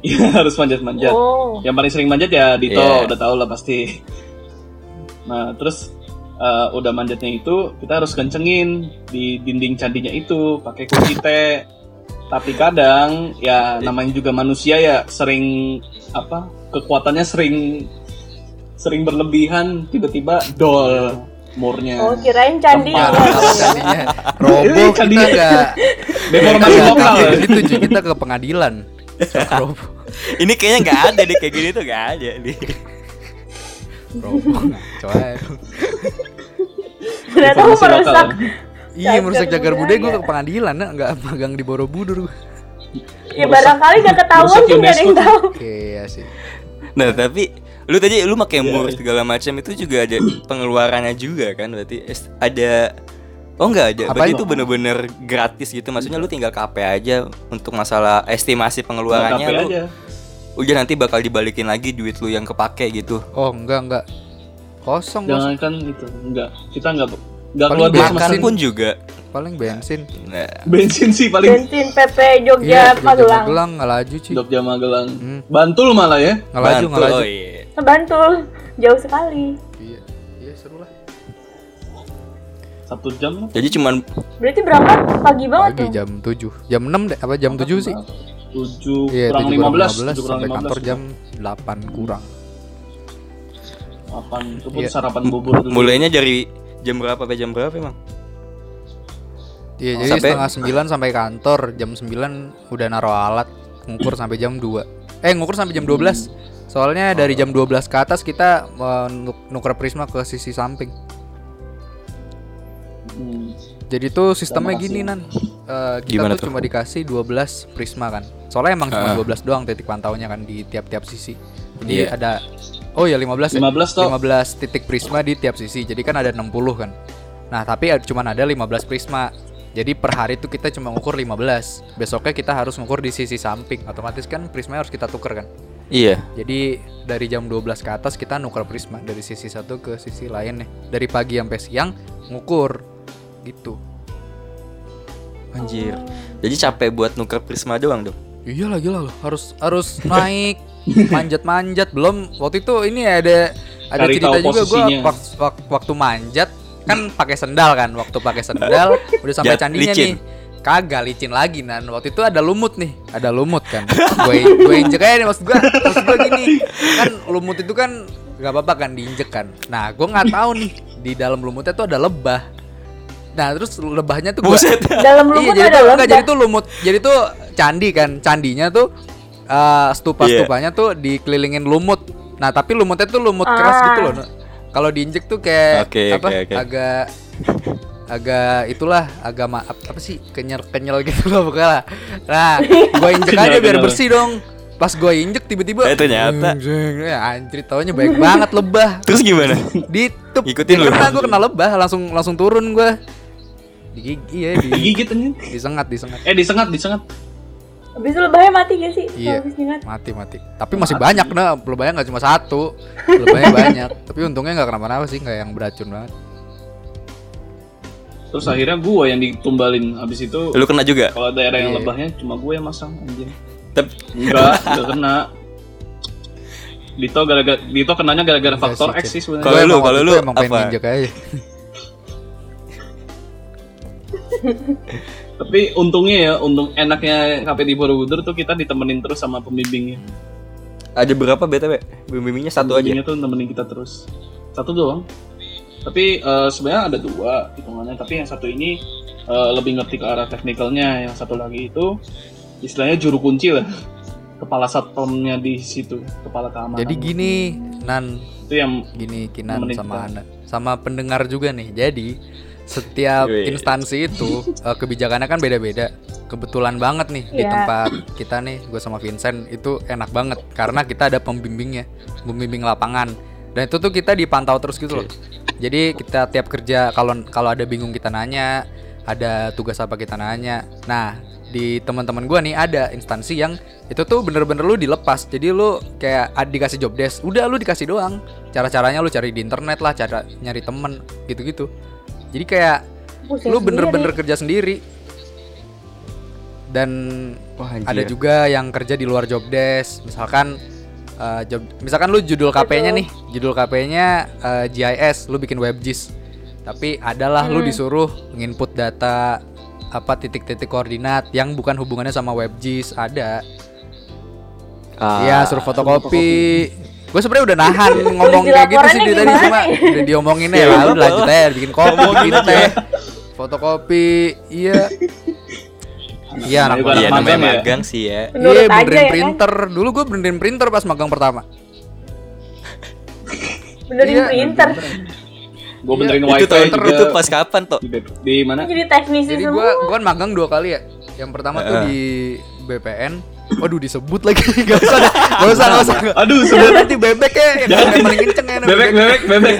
Iya, <laughs> harus manjat-manjat. Oh. Yang paling sering manjat ya Dito, Iya. udah tau lah pasti. Nah, terus eh, udah manjatnya itu kita harus kencengin di dinding candinya itu pakai kunci T. Tapi kadang ya namanya juga manusia ya sering apa kekuatannya sering sering berlebihan tiba-tiba dol murnya. Oh, kirain candi. Candinya roboh <laughs> Ini kita candinya- enggak Deformasi Nggak lokal. kayak gitu cuy, kita ke pengadilan. Roboh, <laughs> Ini kayaknya nggak ada deh kayak gini tuh nggak ada nih. roboh ngaco aja. <laughs> Ternyata lokal, merusak. Iya, merusak cagar budaya. gue ke pengadilan, nah, enggak magang di Borobudur gue. Ya barangkali gak ketahuan sih gak ada yang tahu. Oke, ya sih. Nah tapi lu tadi lu pakai Iya, mur iya. segala macam itu juga ada pengeluarannya juga kan berarti ada oh enggak ada Apa berarti itu? bener-bener gratis gitu maksudnya lu tinggal KP aja untuk masalah estimasi pengeluarannya KP lu aja. udah nanti bakal dibalikin lagi duit lu yang kepake gitu Oh, enggak enggak. Kosong. Jangan kan itu enggak kita enggak enggak Paling keluar sama makan pun juga Paling bensin. nah bensin sih paling Bensin PP Jogja Iya, Magelang. Magelang nggak laju cuy. Jogja Magelang Hmm. Bantul malah ya Nggak laju, bantu, nggak laju. oh iya Bantul. Jauh sekali. Satu jam lah jadi cuman Berarti berangkat pagi banget Pagi tuh. jam 7 Jam 6 deh, apa jam 7 sih? tujuh Iya, kurang 7 lima kurang belas 15, tujuh kurang sampai lima kantor belas jam 8 kurang. delapan itu pun Iya. sarapan bubur dulu mulainya dari jam berapa sampai jam berapa emang Iya, Oh, jadi sampai- setengah 9 sampai kantor, jam 9 udah naruh alat, ngukur sampai jam 2. Eh, ngukur sampai jam 12. Soalnya dari jam 12 ke atas kita nuk- nuker prisma ke sisi samping. Hmm. Jadi tuh sistemnya gini nan, Eh, kita Gimana tuh tuh? cuma dikasih 12 prisma kan. Soalnya emang cuma Ah. 12 doang titik pantaunya kan di tiap-tiap sisi. Jadi Iya. ada Oh ya 15 ya. 15 toh 15 titik prisma di tiap sisi. Jadi kan ada 60 kan. Nah, tapi cuman ada 15 prisma. Jadi per hari itu kita cuma ngukur 15. Besoknya kita harus ngukur di sisi samping. Otomatis kan prisma harus kita tuker kan. iya Jadi dari jam 12 ke atas kita nuker prisma dari sisi satu ke sisi lain nih. Dari pagi sampai siang ngukur gitu. anjir. Jadi capek buat nuker prisma doang dong? Iya lah gila loh. Harus harus <laughs> naik manjat-manjat. Belum waktu itu ini ada ada Cari cerita juga gua posisinya. waktu, waktu, waktu manjat kan pakai sendal kan waktu pakai sendal <laughs> udah sampai Jat- candinya licin. nih. Kagak licin lagi nan. Waktu itu ada lumut nih ada lumut kan. Gue gue injek aja nih maksud gue maksud gue gini kan lumut itu kan nggak apa-apa kan diinjek kan. Nah gue nggak tahu nih di dalam lumutnya tuh ada lebah nah terus lebahnya tuh gua, buset <laughs> Dalam lumut iya, jadi ada tuh, enggak, jadi tuh lumut. Jadi tuh candi kan. Candinya tuh eh, stupa-stupanya tuh dikelilingin lumut. Nah, tapi lumutnya tuh lumut keras Ah. gitu loh. Kalau diinjek tuh kayak Oke, apa? oke, oke. Agak agak itulah agak maaf apa sih kenyal kenyal gitu loh pokoknya lah. Nah, gue injek aja biar bersih dong. Pas gue injek tiba-tiba Eh, ternyata. Jeng. ya anjir taunya baik banget lebah terus gimana ditup Ikutin lu. kena gue kena lebah langsung langsung turun gue gigi ya di digigit aja disengat disengat eh disengat disengat Habis lebahnya mati gak sih? Iya. Habis nyengat. mati mati tapi masih banyak nah lebahnya nggak cuma satu lebahnya banyak <laughs> tapi untungnya nggak kenapa-napa sih nggak yang beracun banget Terus akhirnya gue yang ditumbalin. Habis itu Lu kena juga? kalau daerah yang Iya. lebahnya cuma gue yang masang anjing. Tapi Enggak, enggak <laughs> kena. Dito gara-gara Dito kenanya gara-gara faktor X sih sebenarnya. Kalau lu- kalau lu emang pengen apa? aja. <laughs> Tapi untungnya ya, untung enaknya KP di Borobudur tuh kita ditemenin terus sama pembimbingnya. ada berapa BTW? Bimbingnya satu aja. Pembimbingnya tuh nemenin kita terus. Satu doang. Tapi eh, sebenarnya ada dua hitungannya. Tapi yang satu ini eh, lebih ngerti ke arah teknikalnya. Yang satu lagi itu istilahnya juru kunci lah. <laughs> Kepala satpamnya di situ, kepala keamanan. Jadi gini, Nan, itu yang gini Kinan sama kita. Anda sama pendengar juga nih. Jadi setiap Wih. instansi itu eh, kebijakannya kan beda-beda. Kebetulan banget nih di Iya. tempat kita nih, gue sama Vincent itu enak banget karena kita ada pembimbingnya, pembimbing lapangan. Dan itu tuh kita dipantau terus gitu loh. Jadi kita tiap kerja kalau kalau ada bingung kita nanya, ada tugas apa kita nanya. Nah, di teman-teman gua nih ada instansi yang itu tuh bener-bener lu dilepas. Jadi lu kayak ad- dikasih job desk, udah lu dikasih doang. Cara-caranya lu cari di internet lah, cara nyari temen gitu-gitu. Jadi kayak Pusing lu bener-bener sendiri. kerja sendiri. Dan Wah, ada juga yang kerja di luar job desk. Misalkan eh, job misalkan lu judul KP-nya nih. Judul KP-nya eh, GIS lu bikin WebGIS tapi adalah lu Hmm. disuruh nginput data apa titik-titik koordinat yang bukan hubungannya sama WebGIS ada. Ah, Iya suruh fotokopi gue sebenarnya udah nahan ngomong kayak gitu sih tadi cuma udah diomongin ya Ya, lalu lanjut aja bikin kopi bikin teh fotokopi iya iya anak Iya anak namanya magang ya. magang sih ya. Iya benerin ya kan? printer Dulu gue benerin printer pas magang pertama Benerin Iya. printer. gue benerin Itu wifi tahun juga itu pas kapan toh? di, mana Jadi teknisi Jadi semua. gue gua kan magang dua kali ya Yang pertama tuh di BPN Waduh disebut lagi. <laughs> Gak usah Gak usah gak usah. Aduh Sebenarnya sebenarnya nanti bebek ya. Yang yang paling kenceng ya bebek bebek. bebek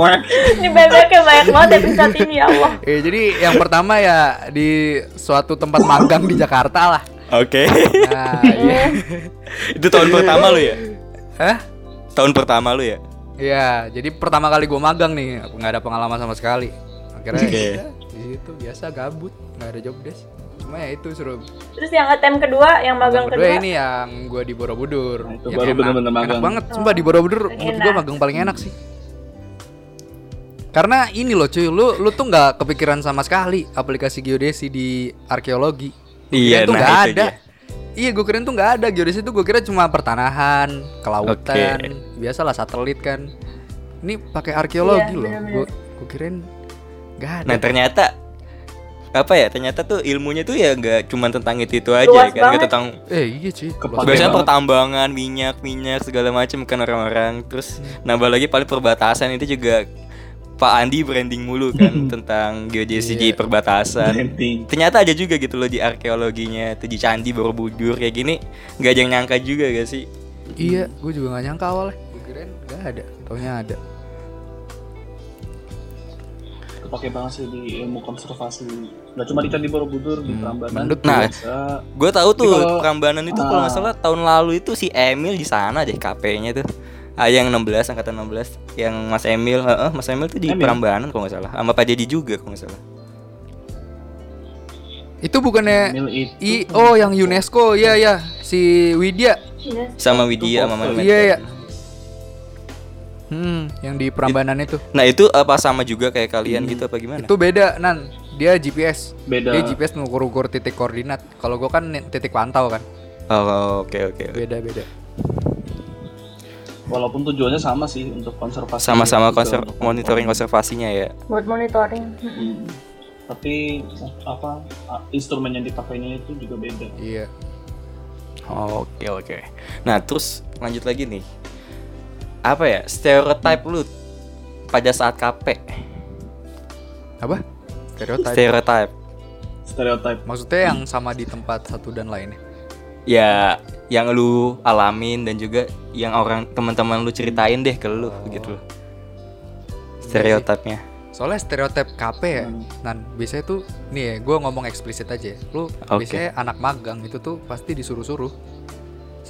Wah, Ini bebeknya banyak banget episode ini ya Allah. Eh, Jadi yang pertama ya Di suatu tempat magang di Jakarta lah. Oke. Nah iya. Itu tahun pertama lu ya? Hah? Tahun pertama lu ya? Iya Jadi pertama kali gue magang nih. Nggak ada pengalaman sama sekali. Akhirnya Oke. ya, di situ biasa gabut. Nggak ada job desk Cuma ya itu suruh Terus yang ATM kedua, yang magang Yang kedua kedua. ini yang gue di Borobudur. Nah, itu Yang baru bener-bener magang. Enak banget, sumpah di Borobudur Oh, menurut gue magang paling enak sih. Karena ini loh cuy, lu lu tuh nggak kepikiran sama sekali aplikasi geodesi di arkeologi. Iya, nah nggak itu ada. dia. Iya, gue kirain tuh nggak ada geodesi itu gue kira cuma pertanahan, kelautan, biasalah satelit kan. Ini pakai arkeologi Iya, loh. Gue gue kirain nggak ada. Nah ternyata apa ya? Ternyata tuh ilmunya tuh ya nggak cuma tentang itu itu aja Luas kan, nggak tentang eh iya. Kepake biasanya banget. pertambangan minyak minyak segala macam kan orang-orang terus nambah lagi paling perbatasan itu juga Pak Andi branding mulu kan tentang geodesi Iya. perbatasan branding ternyata ada juga gitu loh di arkeologinya tuh di candi Borobudur kayak gini nggak ada yang nyangka juga gak sih Iya, gue juga gak nyangka awalnya. Gue kirain gak ada, taunya ada. Kepake banget sih di ilmu konservasi nggak cuma di Candi Borobudur di Prambanan mendut. Nah, gue tahu tuh kalau- Prambanan itu kalau nggak Ah. salah tahun lalu itu si Emil di sana deh KP-nya tuh ah, yang 16 angkatan 16 yang Mas Emil heeh, Mas Emil tuh di Emil? Prambanan kalau nggak salah sama Pak Dedi juga kalau nggak salah Itu bukannya itu I oh yang UNESCO, iya ya, si Widya. Sama Widya sama Iya, kan. Hmm, yang di Prambanan itu. Nah itu apa sama juga kayak kalian gitu apa gimana? Itu beda, Nan. Dia GPS. beda Dia GPS ngukur-ukur titik koordinat. Kalau gua kan titik pantau kan. Oh oke oke. oke. Beda-beda. walaupun tujuannya sama sih untuk konservasi Sama-sama juga, konser untuk monitoring konservasinya ya. Buat monitoring. Hmm. tapi apa instrumen yang dipakainya itu juga beda Iya. Oke oke. Nah terus lanjut lagi nih. Apa ya stereotype lu pada saat KP? Apa? Stereotip. Stereotype. stereotype Maksudnya yang sama di tempat satu dan lainnya. Ya yang lu alamin dan juga yang orang teman-teman lu ceritain deh ke lu gitu loh. Stereotipnya. Soalnya stereotip KP ya, Hmm. Nan biasanya tuh nih ya, gue ngomong eksplisit aja. ya. Lu Oke. biasanya anak magang itu tuh pasti disuruh-suruh.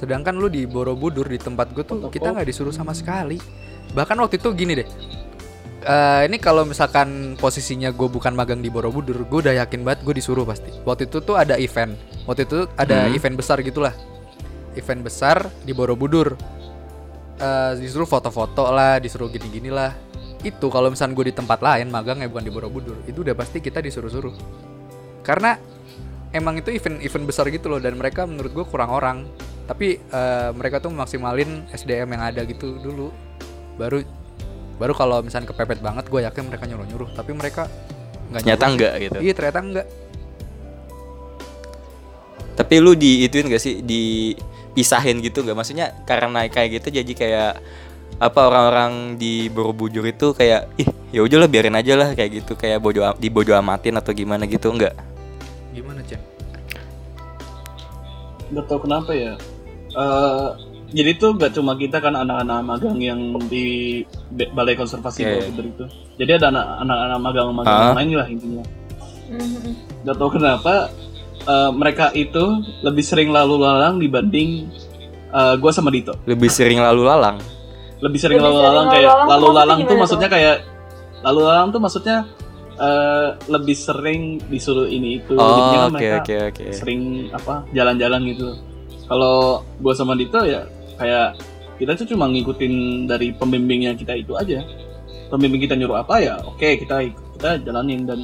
Sedangkan lu di Borobudur di tempat gue tuh kita nggak disuruh sama sekali. Bahkan waktu itu gini deh, eh, ini kalau misalkan posisinya gue bukan magang di Borobudur, gue udah yakin banget gue disuruh pasti. Waktu itu tuh ada event, waktu itu ada Hmm. event besar gitulah, event besar di Borobudur. Eh, disuruh foto-foto lah, disuruh gini-gini lah. Itu kalau misalkan gue di tempat lain magangnya bukan di Borobudur, itu udah pasti kita disuruh-suruh. Karena emang itu event-event besar gitu loh dan mereka menurut gue kurang orang. Tapi eh, mereka tuh maksimalin SDM yang ada gitu dulu. Baru baru kalau misalnya kepepet banget gue yakin mereka nyuruh-nyuruh tapi mereka nggak Nyata nyuruh. enggak gitu. iya ternyata enggak Tapi lu di ituin gak sih dipisahin gitu nggak? Maksudnya karena kayak gitu jadi kayak apa orang-orang di Borobudur itu kayak ih ya udahlah biarin aja lah kayak gitu kayak bodo di bodo amatin atau gimana gitu enggak? Nggak tahu kenapa ya Eh, jadi tuh gak cuma kita kan anak-anak magang yang di balai konservasi Iya, Borobudur itu jadi ada anak- anak-anak magang-magang Ah. lain lah intinya Mhm. Gak tahu kenapa eh, mereka itu lebih sering lalu lalang dibanding gue sama Dito Lebih sering lalu lalang. lebih sering Lebih lalu lalang kayak lalu lalang maksudnya tuh maksudnya kayak lalu lalang tuh maksudnya eh, lebih sering disuruh ini itu Oh, oke mereka oke oke. sering apa jalan-jalan gitu. Kalau gue sama Dito ya kayak kita tuh cuma ngikutin dari pembimbingnya kita itu aja. Pembimbing kita nyuruh apa ya oke kita ikut- kita jalanin. Dan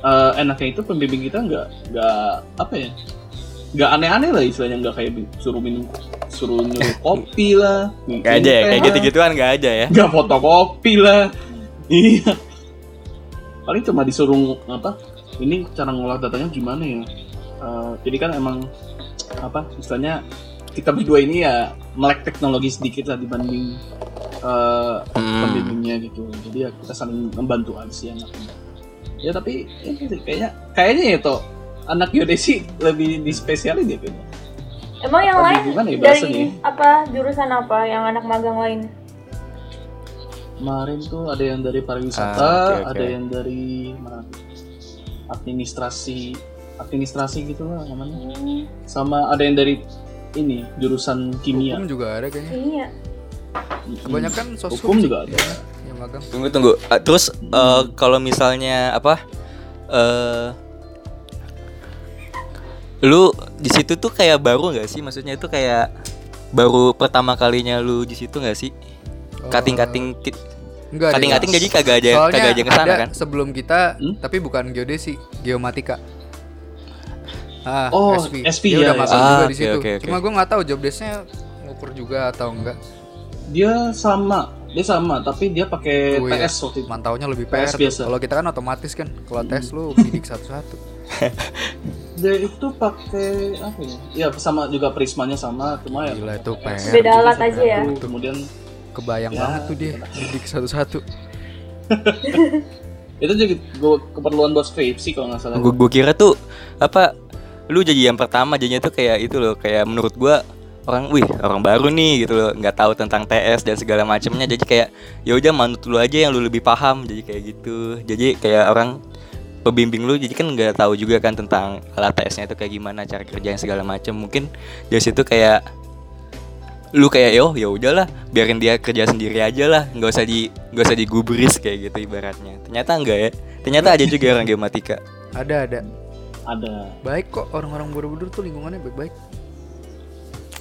eh, enaknya itu pembimbing kita nggak nggak apa ya nggak aneh-aneh lah istilahnya nggak kayak suruh minum suruh nyuruh <laughs> kopi lah Gak ada ya, kayak gitu-gituan gak ada ya. nggak fotokopi lah. Iya paling cuma disuruh apa ini cara ngolah datanya gimana ya Eh, jadi kan emang apa istilahnya kita berdua ini ya melek teknologi sedikit lah dibanding eh, Hmm. pembimbingnya gitu jadi ya kita saling membantu aja sih anaknya ya tapi ya, gitu, kayaknya kayaknya ya toh anak geodesi lebih dispesialin ya kayaknya Emang yang Aduh, lain gimana ya dari bahasanya? apa jurusan apa yang anak magang lain? Kemarin tuh ada yang dari pariwisata, Ah, oke, oke. ada yang dari mana administrasi, administrasi gitu lah namanya. Hmm, Sama ada yang dari ini jurusan kimia. hukum juga ada kayaknya iya. Mm-mm. kebanyakan sosum hukum sih juga ada. yang magang Tunggu tunggu. Ah, terus eh, kalau misalnya apa? eh lu di situ tuh kayak baru nggak sih? Maksudnya itu kayak baru pertama kalinya lu di situ nggak sih? Kating-kating ki- enggak kating-kating jadi kagak aja soalnya kagak aja ke sana ada kan? sebelum kita Hmm? tapi bukan geodesi geomatika ah Oh, SV, SV dia ya, udah ya. magang Ah, juga di oke, situ oke, oke. cuma gue nggak tahu job desknya ngukur juga atau enggak Dia sama, dia sama, tapi dia pakai Oh, iya. TS waktu itu. mantaunya lebih PS PR biasa. kalau kita kan otomatis kan kalau tes lu <laughs> bidik satu-satu Dia itu pakai apa ya? Ya sama juga prismanya sama, cuma ya. gila itu PR Beda alat aja ya. Kemudian kebayang Ya, banget tuh dia bidik satu-satu <laughs> itu juga gua keperluan buat skripsi kalau nggak salah. Gue gue kira tuh apa? Lu jadi yang pertama jadinya tuh kayak itu loh, kayak menurut gua orang wih orang baru nih gitu loh nggak tahu tentang TS dan segala macamnya jadi kayak ya udah manut lu aja yang lu lebih paham jadi kayak gitu jadi kayak orang pembimbing lu jadi kan nggak tahu juga kan tentang alat TS-nya itu kayak gimana cara kerjanya segala macam mungkin dari situ kayak lu kayak yo ya udahlah biarin dia kerja sendiri aja lah nggak usah di nggak usah digubris kayak gitu ibaratnya ternyata enggak ya ternyata ada juga orang geomatika ada ada Ada. baik kok orang-orang Borobudur tuh lingkungannya baik-baik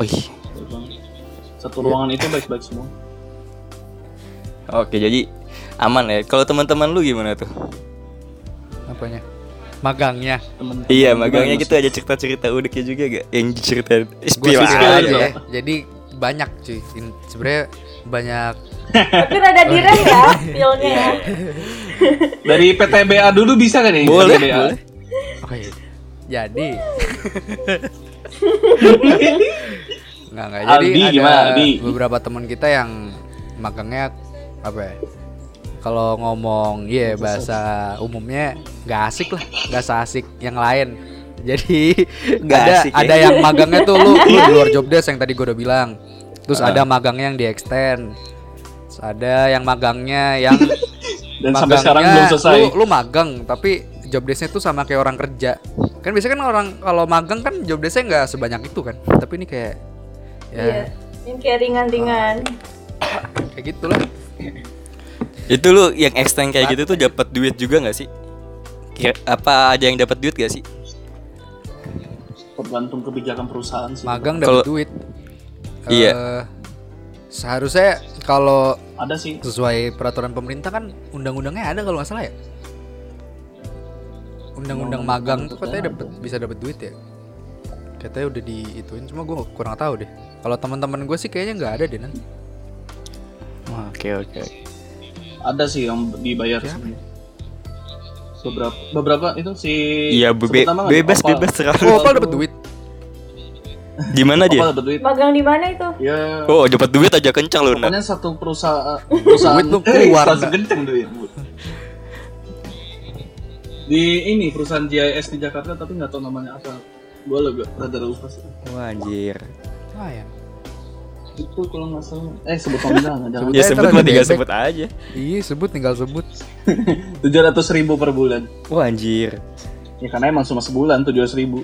Wih. Satu ruangan itu baik-baik semua. oke jadi aman ya. Kalau teman-teman lu gimana tuh? apanya magangnya Temen Iya, magangnya gitu ada cerita-cerita udahnya juga gak? Yang cerita Spiral aja aja. ya jadi banyak cuy sebenarnya banyak Tapi rada <laughs> direm ya feelnya ya. <laughs> Dari PTBA dulu bisa kan ya? Boleh, PTBA? boleh. oke jadi nggak nggak jadi Aldi ada gimana, Aldi? beberapa teman kita yang magangnya apa ya kalau ngomong iya bahasa umumnya nggak asik lah nggak seasik yang lain <laughs> jadi Nggak ada asik ya? ada yang magangnya tuh lu, lu di luar job desk yang tadi gue udah bilang terus Ah. ada magangnya yang di extend Terus ada yang magangnya yang <laughs> Dan sampai sekarang belum selesai. Lu, lu magang tapi job desknya tuh sama kayak orang kerja. Kan biasanya kan orang kalau magang kan job desknya nggak sebanyak itu kan. Tapi ini kayak ya Iya. Yang kayak ringan-ringan. kayak gitulah. Itu lu yang extend kayak gitu tuh dapat duit juga nggak sih? Kira, apa ada yang dapat duit gak sih? Tergantung kebijakan perusahaan sih. magang dapat duit Iya. Eh, seharusnya kalau Ada sih. sesuai peraturan pemerintah kan undang-undangnya ada kalau nggak salah ya undang-undang magang tuh katanya dapat bisa dapat duit ya katanya udah diituin cuma gue kurang tahu deh kalau teman-teman gue sih kayaknya nggak ada deh nan Oke oke. Ada sih yang dibayar Siapa? sebenarnya. Beberapa beberapa itu si Iya bebe- bebas bebas terlalu. oh Opal dapat duit Di mana dia? Dapat duit. Magang di mana itu? Ya Oh dapat duit aja kencang lu Nat. pokoknya satu perusahaan <laughs> perusahaan Duit tuh eh, keluar, langsung duit. Bu. Di ini perusahaan GIS di Jakarta tapi nggak tahu namanya apa. Gua lo gak rada lupa sih. Wah anjir. ah ya Itu kalau nggak salah. Eh sebut nominal nggak jangan. Sebut Ya aja, sebut mah tinggal sebut aja. iya sebut tinggal sebut <laughs> Tujuh ratus ribu per bulan. Wah anjir. Ya karena emang cuma sebulan tujuh ratus ribu.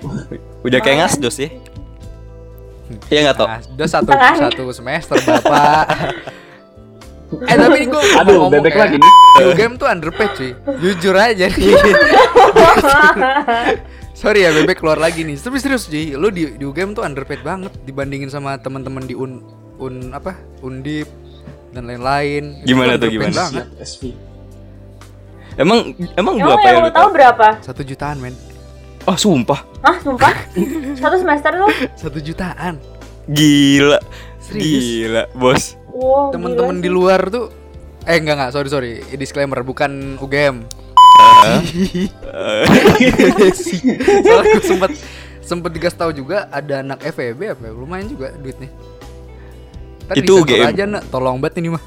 Udah kayak ngasdos ya. Iya nggak tau. nah, udah satu satu semester bapak eh tapi ini gue Aduh, bebek lagi nih. game tuh underpaid cuy jujur aja nih <laughs> Sorry ya bebek keluar lagi nih. Tapi serius Ji, lu di di UGM tuh underpaid banget dibandingin sama teman-teman di Un Un apa? Undip dan lain-lain. Gimana tuh, gimana? Banget. Siap SV. Emang emang Emang berapa yang yang lu tahu? berapa? Satu jutaan men. Oh sumpah. Hah, sumpah? Satu semester tuh? Satu jutaan. Gila. Serius? Gila bos. Wow, Temen-temen di luar tuh eh enggak enggak sorry sorry disclaimer bukan UGM <laughs> soalnya gue sempet sempet dikasih tahu juga ada anak FEB apa ya, lumayan juga duitnya Ntar Itu UGM. aja nak tolong banget ini mah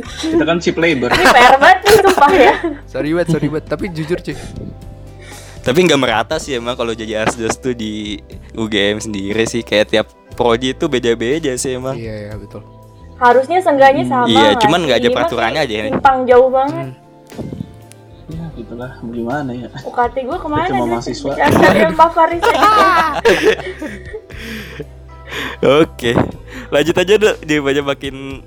Kita kan chip labor. Ini PR banget nih, sumpah ya. sorry banget sorry banget tapi jujur cuy Tapi nggak merata sih emang kalau jadi asdos tuh di UGM sendiri sih kayak tiap prodi itu beda-beda sih emang. iya iya betul Harusnya seenggaknya sama. Iya, nggak cuman nggak ada peraturannya aja ini. Timpang jauh banget. Ya gitulah gimana ya. UKT gue ke mana? Cuma mahasiswa. Faris aja. <laughs> Oke. Lanjut aja deh daripada makin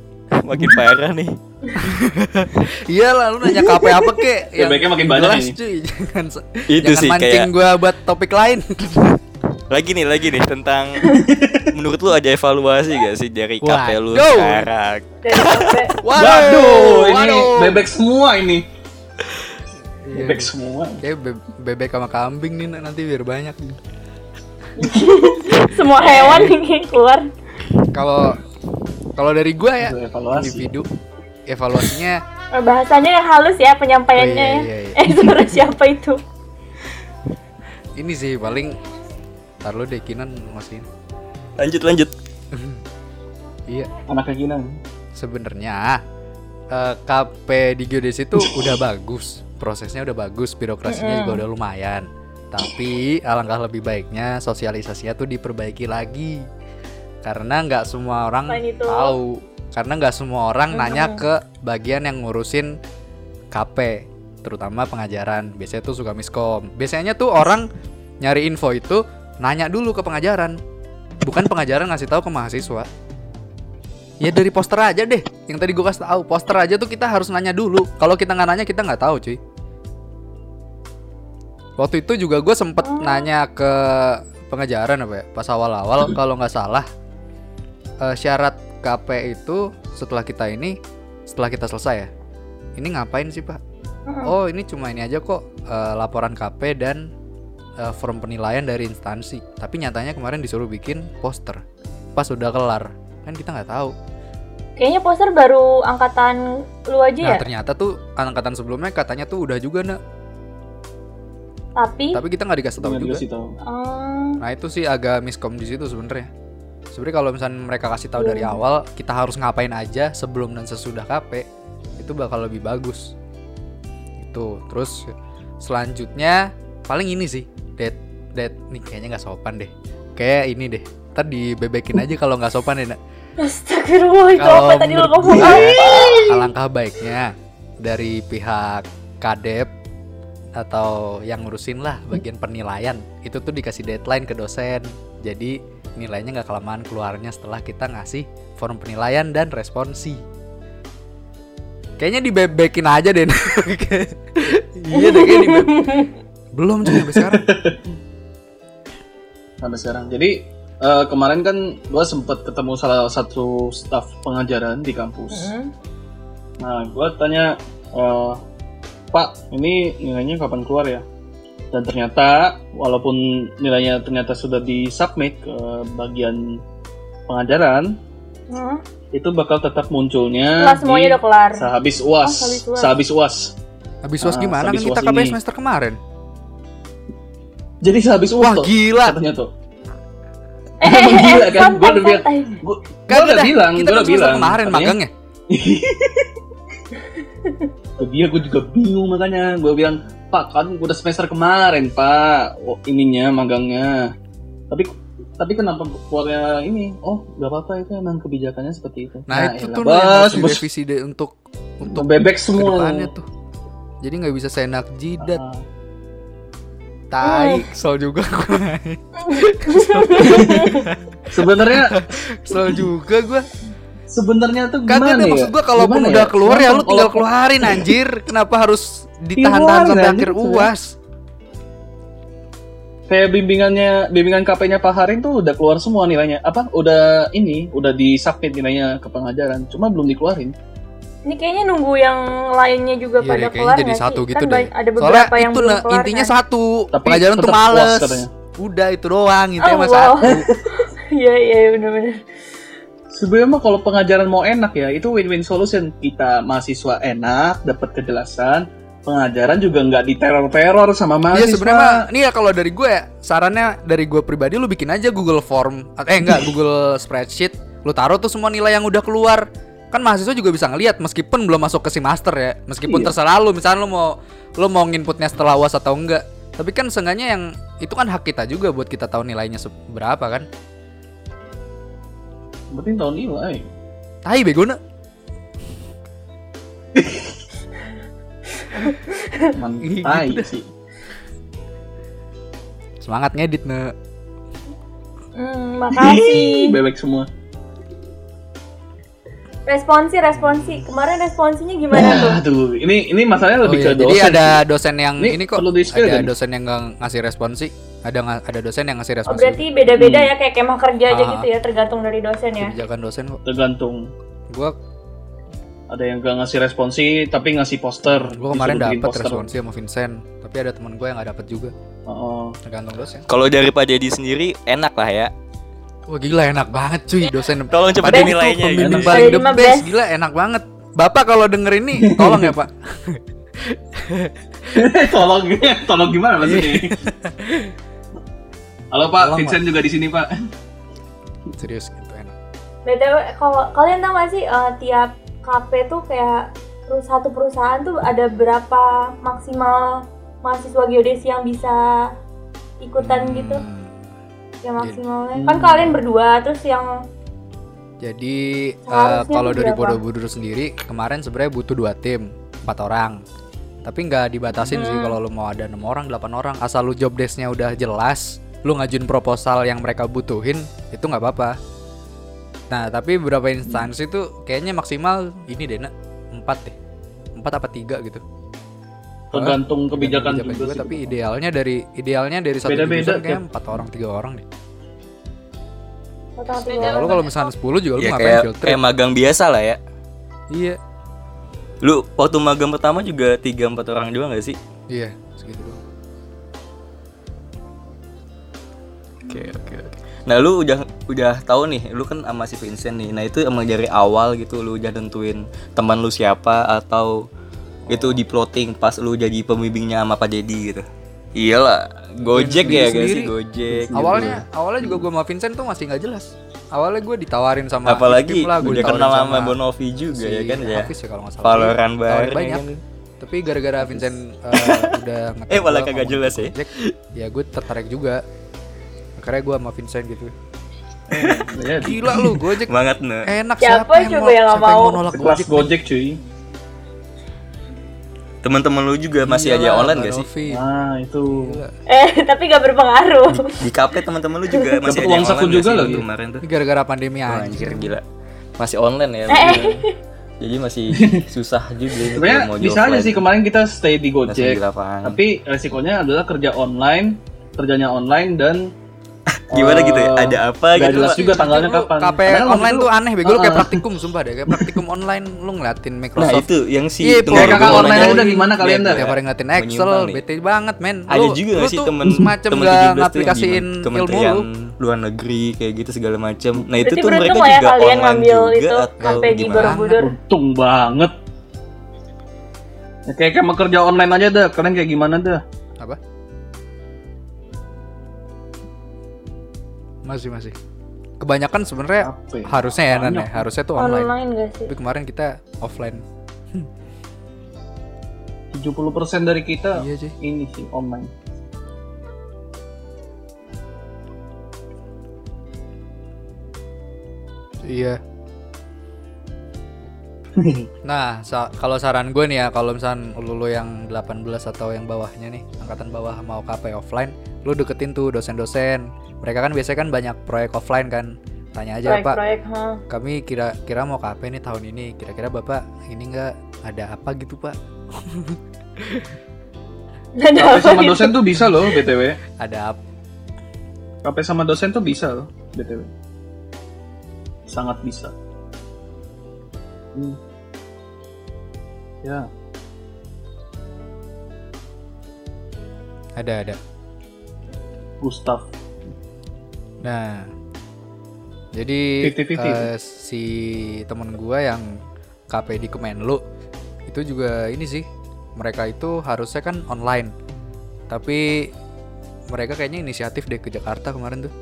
makin parah nih. <laughs> iya lah lu nanya KP apa kek Ya, baiknya makin banyak jelas, ini. cuy <laughs> jangan Itu jangan sih, mancing kayak- gua buat topik lain <laughs> Lagi nih, lagi nih tentang menurut lu ada evaluasi gak sih dari KP lu Waduh. sekarang? Sampai Waduh, ini waduh. bebek semua ini. Iya. Bebek semua. Kayak be- bebek sama kambing nih nanti biar banyak semua hewan yang keluar. Kalau kalau dari gua ya evaluasi. individu evaluasinya Eh, Bahasanya yang halus ya penyampaiannya Oh, iya, ya. iya, iya. <laughs> Eh suara siapa itu? ini sih paling Ntar lu deh Kinan Lanjut lanjut. <laughs> Iya Anak keinginan. sebenarnya eh, KP di geodesi itu <laughs> udah bagus prosesnya udah bagus birokrasinya juga udah lumayan tapi alangkah lebih baiknya sosialisasinya tuh diperbaiki lagi karena nggak semua orang itu- tahu. Karena nggak semua orang nanya ke bagian yang ngurusin KP terutama pengajaran. Biasanya tuh suka miskom. Biasanya tuh orang nyari info itu nanya dulu ke pengajaran. Bukan pengajaran ngasih tahu ke mahasiswa. Ya dari poster aja deh. Yang tadi gue kasih tahu, poster aja tuh kita harus nanya dulu. Kalau kita nggak nanya kita nggak tahu, cuy. Waktu itu juga gue sempet nanya ke pengajaran apa ya, pas awal-awal kalau nggak salah eh, syarat KP itu setelah kita ini, setelah kita selesai ya. Ini ngapain sih pak? Oh ini cuma ini aja kok eh, laporan KP dan eh, form penilaian dari instansi. Tapi nyatanya kemarin disuruh bikin poster. Pas udah kelar, kan kita nggak tahu. Kayaknya poster baru angkatan lu aja Nah ya. ternyata tuh angkatan sebelumnya katanya tuh udah juga nak, Tapi, tapi kita nggak dikasih tahu juga. dikasih tahu. eh, Nah itu sih agak miskom di situ sebenarnya. Sebenarnya kalau misalnya mereka kasih tahu Iya. dari awal kita harus ngapain aja sebelum dan sesudah KP itu bakal lebih bagus. Itu terus selanjutnya paling ini sih dead dead nih kayaknya nggak sopan deh. Kayak ini deh. Ntar dibebekin aja kalau nggak sopan ya nak. astagfirullah itu Kalau apa tadi ngomong apa? alangkah baiknya dari pihak kadep atau yang ngurusin lah bagian penilaian itu tuh dikasih deadline ke dosen jadi nilainya nggak kelamaan keluarnya setelah kita ngasih form penilaian dan responsi Kayaknya dibebekin aja deh. <laughs> iya deh kayaknya dibe- Belum cuy sampai sekarang. sampai sekarang. Jadi eh, kemarin kan gua sempat ketemu salah satu staf pengajaran di kampus. Mm-mm. Nah, gua tanya, eh, Pak, ini nilainya kapan keluar ya? Dan ternyata, walaupun nilainya ternyata sudah disubmit ke bagian pengajaran, Hmm. itu bakal tetap munculnya Setelah semuanya di udah kelar. sehabis uas. Oh, sehabis UAS. sehabis uas. Habis was Ah, gimana kan habis kita UAS KPS ini. semester kemarin. Jadi sehabis uas Wah tuh, gila. katanya tuh. Eh, eh, Emang eh, gila kan? Gua santai, udah bilang, santai. gua, Kan udah bilang, kita gua kan udah bilang. kemarin magangnya. Ke <laughs> <laughs> dia gue juga bingung makanya gue bilang Pak kan udah semester kemarin Pak oh, ininya magangnya tapi tapi kenapa keluarnya ini oh gak apa-apa itu emang kebijakannya seperti itu Nah, itu elah, tuh harus bos, bos. direvisi deh untuk untuk bebek semua tuh. Jadi nggak bisa seenak jidat, Ah, tai, kesel juga gue. <laughs> <laughs> sebenarnya Kesel juga gue. Sebenarnya tuh Kagak gimana deh ya maksud gua kalaupun Gimana udah ya? keluar ya lu Kalau- tinggal kalau- keluarin <laughs> anjir. Kenapa harus ditahan-tahan sampai anjir, akhir itu ya. UAS? kayak bimbingannya bimbingan KP-nya Pak Harin tuh udah keluar semua nilainya apa udah ini udah disubmit nilainya ke pengajaran cuma belum dikeluarin Ini kayaknya nunggu yang lainnya juga Iya pada kayaknya jadi satu sih? gitu kan deh. ada Soalnya beberapa yang itu belum nah, kelar intinya kan? satu, Tapi pengajaran tuh males. Udah itu doang, intinya mah Allah. satu. <laughs> Iya iya benar-benar. Sebenarnya mah kalau pengajaran mau enak ya, itu win-win solution. Kita mahasiswa enak, dapat kejelasan, pengajaran juga nggak diteror-teror sama Iya mahasiswa. sebenarnya mah, nih ya kalau dari gue ya, sarannya dari gue pribadi lu bikin aja Google Form, eh enggak <laughs> Google Spreadsheet, lu taruh tuh semua nilai yang udah keluar. Kan mahasiswa juga bisa ngelihat meskipun belum masuk ke si master ya, meskipun Iya. terserah lu, misalnya lu mau lu mau nginputnya setelah UAS atau enggak. Tapi kan seenggaknya yang itu kan hak kita juga buat kita tahu nilainya seberapa kan. Penting tahun nilai. Tai bego na. Mantai Gitu sih. Semangat ngedit ne. Hmm, makasih. Bebek semua. Responsi responsi. Kemarin responsinya gimana tuh? Aduh, ini ini masalahnya Oh lebih iya, ke dosen. jadi ada dosen yang Ini ini, kok perlu ada kan? dosen yang nggak ngasih responsi, ada ada dosen yang ngasih Oh responsi. berarti beda-beda ya kayak kemah kerja aja Ah. gitu ya tergantung dari dosen ya. kebijakan dosen kok. tergantung. Gua Ada yang gak ngasih responsi tapi ngasih poster. gua kemarin dapat responsi sama Vincent, tapi ada teman gue yang nggak dapat juga. Oh, Tergantung dosen. Kalau dari Pak Dedi sendiri enak lah ya. Wah gila enak banget cuy dosen. Tolong itu nilainya, Pembimbing gitu. paling the best, best. gila enak banget. Bapak kalau denger ini tolong ya Pak. <laughs> tolong tolong gimana maksudnya? <laughs> Halo Pak, Tolong, Vincent juga di sini Pak. Serius gitu enak. BTW kalau kalian tahu gak sih eh, tiap KP tuh kayak satu perusahaan tuh ada berapa maksimal mahasiswa geodesi yang bisa ikutan gitu? Hmm, Yang maksimalnya. Kan kalian berdua terus yang Jadi Seharusnya kalau dari? Borobudur sendiri kemarin sebenarnya butuh dua tim, empat orang. Tapi nggak dibatasin sih Hmm. kalau lu mau ada enam orang, delapan orang. Asal lu job desk-nya udah jelas, lu ngajuin proposal yang mereka butuhin, itu nggak apa-apa. Nah, tapi beberapa instansi tuh kayaknya maksimal ini deh, nak empat deh, empat apa tiga gitu. Tergantung kebijakan, Kebijakan juga, sih. tapi idealnya dari idealnya dari satu Beda-beda, jurusan kayak empat orang, tiga orang deh. tiga Lalu orang. kalau misalnya 10 juga lu Ya ngapain kayak field trip? kayak magang biasa lah ya. Iya, Lu waktu magang pertama juga 3 4 orang juga gak sih? iya, segitu doang. Oke, oke, oke. Nah, lu udah udah tahu nih, lu kan sama si Vincent nih. Nah, itu emang dari awal gitu lu udah tentuin teman lu siapa atau itu di plotting pas lu jadi pembimbingnya sama Pak Dedi gitu. Iyalah, Gojek sendiri- ya guys sendiri. Gojek. gitu. awalnya awalnya juga gue sama Vincent tuh masih nggak jelas awalnya gue ditawarin sama apalagi lah, gua udah kenal sama Bonovi juga si ya kan ya. Hafiz ya kalau nggak salah Valorant bareng ya banyak kan. tapi gara-gara Vincent eh, <laughs> udah Eh, malah kagak jelas ya. Gojek, ya gue tertarik juga akhirnya gue sama Vincent gitu Ya, gila lu Gojek Banget nih. enak Siapa siapa, yang coba mau, yang nggak siapa yang mau? mau nolak Gojek Gojek cuy. Teman-teman lu juga masih aja Iyalah, online Mbak gak sih? Nah, itu. Gila. Eh tapi gak berpengaruh. Di KP teman-teman lu juga masih Dapet ada uang online juga loh tuh. kemarin tuh? gara-gara pandemi aja anjir gila. Masih online ya. Eh. Jadi masih <laughs> susah juga ini Sebenarnya mau bisa aja sih kemarin kita stay di Gojek. Tapi resikonya adalah kerja online, kerjanya online dan <laughs> Gimana gitu ya? eh, Ada apa nggak gitu? jelas juga tanggalnya Lu kapan. KP Karena waktu online itu- tuh aneh bego lu kayak Ah. praktikum sumpah deh kayak praktikum online lu ngeliatin Nah Microsoft itu yang si Iya, kakak online udah gimana kalian dah? tiap ya, hari ngeliatin Excel bete banget men Ada juga gak sih temen semacam gak 17 tuh yang ngaplikasiin ilmu lu luar negeri kayak gitu segala macam. Nah itu tuh mereka ya juga kalian online ngambil juga itu atau sampai di gimana? Borobudur. Untung banget. Ya, kayak kayak mau kerja online aja dah. Kalian kayak gimana dah? Masih masih. Kebanyakan sebenarnya ya? harusnya ya Nan ya? Harusnya tuh online. Online gak sih? tapi kemarin kita offline. 70% dari kita iya sih ini sih online. iya <laughs> Nah, sa- kalau saran gue nih ya, kalau misalnya lu, lu yang 18 atau yang bawahnya nih, angkatan bawah mau KP offline, lu deketin tuh dosen-dosen. Mereka kan biasanya kan banyak proyek offline kan. Tanya aja, Pak, Proyek-proyek, ha. kami kira-kira mau KP nih tahun ini. Kira-kira Bapak ini enggak ada apa gitu, Pak? <laughs> Dan KP apa sama itu? dosen tuh bisa loh, BTW. Ada apa? KP sama dosen tuh bisa loh, BTW. Sangat bisa. Hmm. Ya, Ada, ada. Gustaf. Nah, jadi 50-50 eh, si temen gua yang KP di Kemenlu itu juga ini sih mereka itu harusnya kan online, tapi mereka kayaknya inisiatif deh ke Jakarta kemarin tuh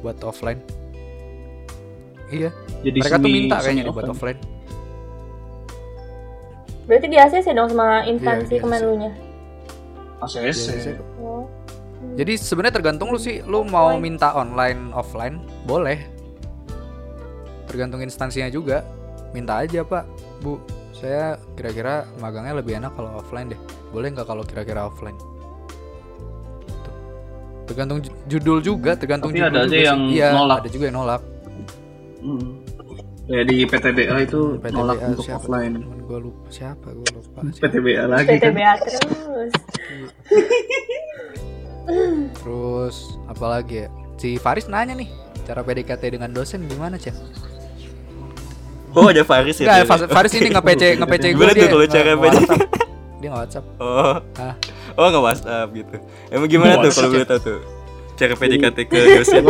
buat offline. Iya, Jadi mereka tuh minta kayaknya buat offline. Berarti di ACC dong sama instansi Iya, di Kemenlunya. ACC. Iya, Oh. Jadi sebenarnya tergantung lu sih, lu mau minta online offline boleh. Tergantung instansinya juga. Minta aja pak, bu. Saya kira-kira magangnya lebih enak kalau offline deh. Boleh nggak kalau kira-kira offline? Tuh. Tergantung ju- judul juga, tergantung Tapi judul ada aja juga sih. yang iya, nolak. Ada juga yang nolak. Hmm. Ya di PTBA itu PTBA nolak untuk siapa? offline. Temen gua lupa siapa, gua lupa. siapa. PTBA lagi kan. PTBA terus. Terus apalagi ya? Si Faris nanya nih, cara PDKT dengan dosen gimana, Cen? Oh ada Faris ya? Fas- Faris ini nge-PC <laughs> nge-PC gue Gimana dia. tuh kalau nge- cara nge- PC? WhatsApp. Dia nge WhatsApp. Oh, Hah? oh nggak WhatsApp gitu. Emang gimana tuh kalau boleh tahu tuh? Cara PDKT ke dosen?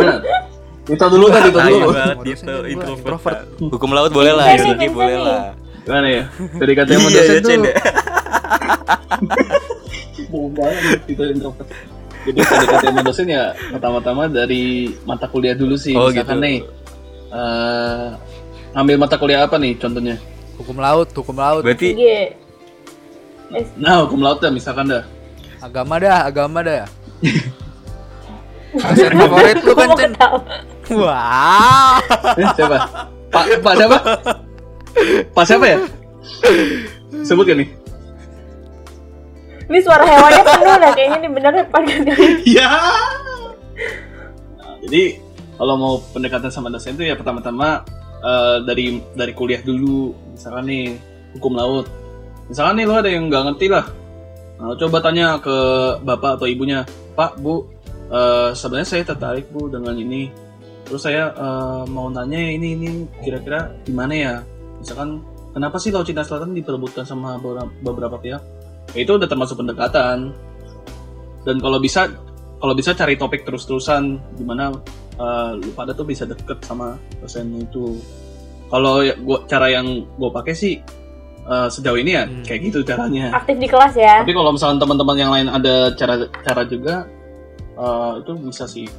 Itu dulu kan, itu dulu. gua introvert. Hukum laut boleh lah, Yogi boleh lah. Gimana ya? PDKT sama Iya, dosen ya, tuh ya. <laughs> bohong banget itu introvert. Jadi PDKT sama dosen ya pertama-tama dari mata kuliah dulu sih. Oh, Misalkan gitu. nih, eh ambil mata kuliah apa nih contohnya? Hukum laut, hukum laut. Berarti Nah, hukum laut dah misalkan dah. Agama dah, agama dah. Dosen <laughs> favorit lu kan, Cen? Wah. Eh, siapa? Pak Pak siapa? Pak siapa ya? Sebut kan nih? Ini suara hewannya penuh dah kayaknya nih bener podcast ini. Ya. Nah, jadi kalau mau pendekatan sama dosen itu ya pertama-tama eh, dari dari kuliah dulu, misalkan nih hukum laut. Misalkan nih lo ada yang nggak ngerti lah, nah, coba tanya ke bapak atau ibunya, Pak, Bu, eh, sebenarnya saya tertarik Bu dengan ini. Terus saya eh, mau nanya ini ini kira-kira gimana ya? Misalkan kenapa sih Laut Cina Selatan diperebutkan sama beberapa, beberapa pihak? Ya, itu udah termasuk pendekatan dan kalau bisa kalau bisa cari topik terus-terusan gimana uh, lu pada tuh bisa deket sama dosennya itu kalau ya, gua cara yang gue pakai sih uh, sejauh ini ya Hmm. kayak gitu caranya Aktif di kelas ya. tapi kalau misalnya teman-teman yang lain ada cara cara juga uh, itu bisa sih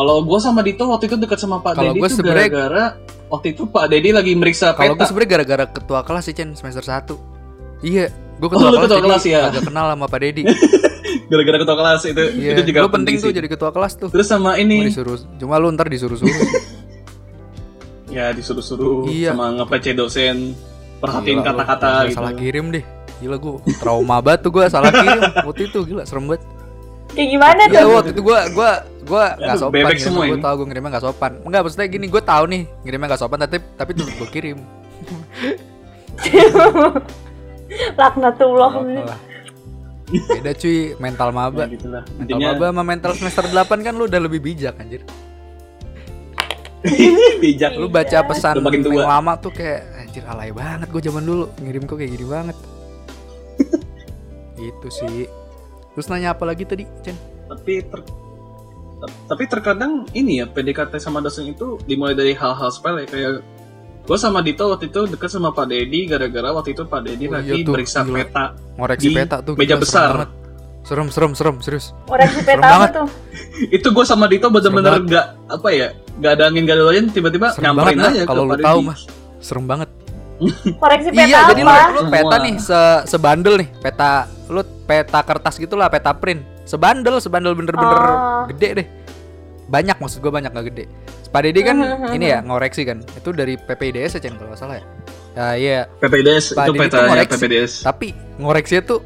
kalau gue sama Dito waktu itu dekat sama Pak gua tuh sebenarnya- gara-gara waktu itu Pak Dedi lagi meriksa Kalau gue peta sebenarnya gara-gara ketua kelas sih, Cen, semester 1. Iya, gue Oh, ketua lu kelas, ketua kelas ya? agak kenal sama Pak Dedi. <laughs> gara-gara ketua kelas itu Iya, itu juga lu penting tuh jadi ketua kelas tuh. terus sama Mau ini disuruh, cuma lu ntar disuruh-suruh. <laughs> ya disuruh-suruh Iya. sama nge dosen perhatiin kata-kata gitu Salah kirim deh. Gila gue trauma banget tuh gue salah kirim <laughs> waktu itu gila serem banget. Kayak gimana Iya tuh? waktu itu gue gua gua nggak sopan bebek ngirimnya, semua gue tahu gue ngirimnya nggak sopan. Enggak maksudnya gini gue tahu nih ngirimnya nggak sopan tapi tapi tuh gue kirim. <laughs> Laknatullah. Lah. Beda cuy, mental Ya, maba. gitulah. Mental Intinya maba sama mental semester 8 kan lu udah lebih bijak anjir. <laughs> bijak. Lu baca pesan Lu makin tua. yang lama tuh kayak anjir alay banget gue zaman dulu ngirim kok kayak gini banget. <laughs> Itu sih. Terus nanya apa lagi tadi, Chen? Tapi ter- tapi terkadang ini ya PDKT sama dosen itu dimulai dari hal-hal sepele kayak gue sama Dito waktu itu deket sama Pak Dedi gara-gara waktu itu Pak Dedi Oh, lagi iya tuh, periksa gila. peta Ngoreksi Di peta tuh meja gila, besar. Serem, serem, serem, serius. Orang si Serem peta apa banget. tuh? <laughs> itu gue sama Dito bener-bener Serem gak apa ya gak ada angin gak ada hujan tiba-tiba nyamperin banget aja kalau lu tahu mah. Serem banget. Koreksi peta Iya, jadi lu, apa? lu peta nih se sebandel nih, peta lu peta kertas gitulah, peta print. Sebandel, sebandel bener-bener Oh. gede deh. Banyak maksud gua banyak gak gede. Pak Dedi kan Mhm, ini ya ngoreksi kan. Itu dari PPIDS ya Chen kalau nggak salah ya. Ya iya, PPDS Pak itu petanya ngoreksi. PPDS tapi ngoreksinya tuh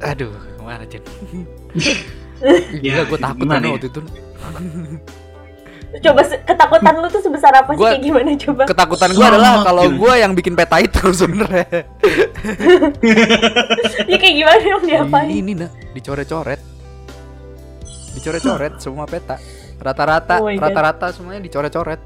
aduh, ke mana Chen? <laughs> Gila, Ya, gue takut gimana kan ya? waktu itu. <laughs> Coba ketakutan lu tuh sebesar apa sih Gua- kayak gimana coba? Ketakutan gue adalah kalau gue yang bikin peta itu <laughs> sebenarnya. <laughs> Ya kayak gimana dong diapain? Ini nah, dicoret-coret. Dicoret-coret semua peta. Rata-rata, Oh rata-rata semuanya dicoret-coret.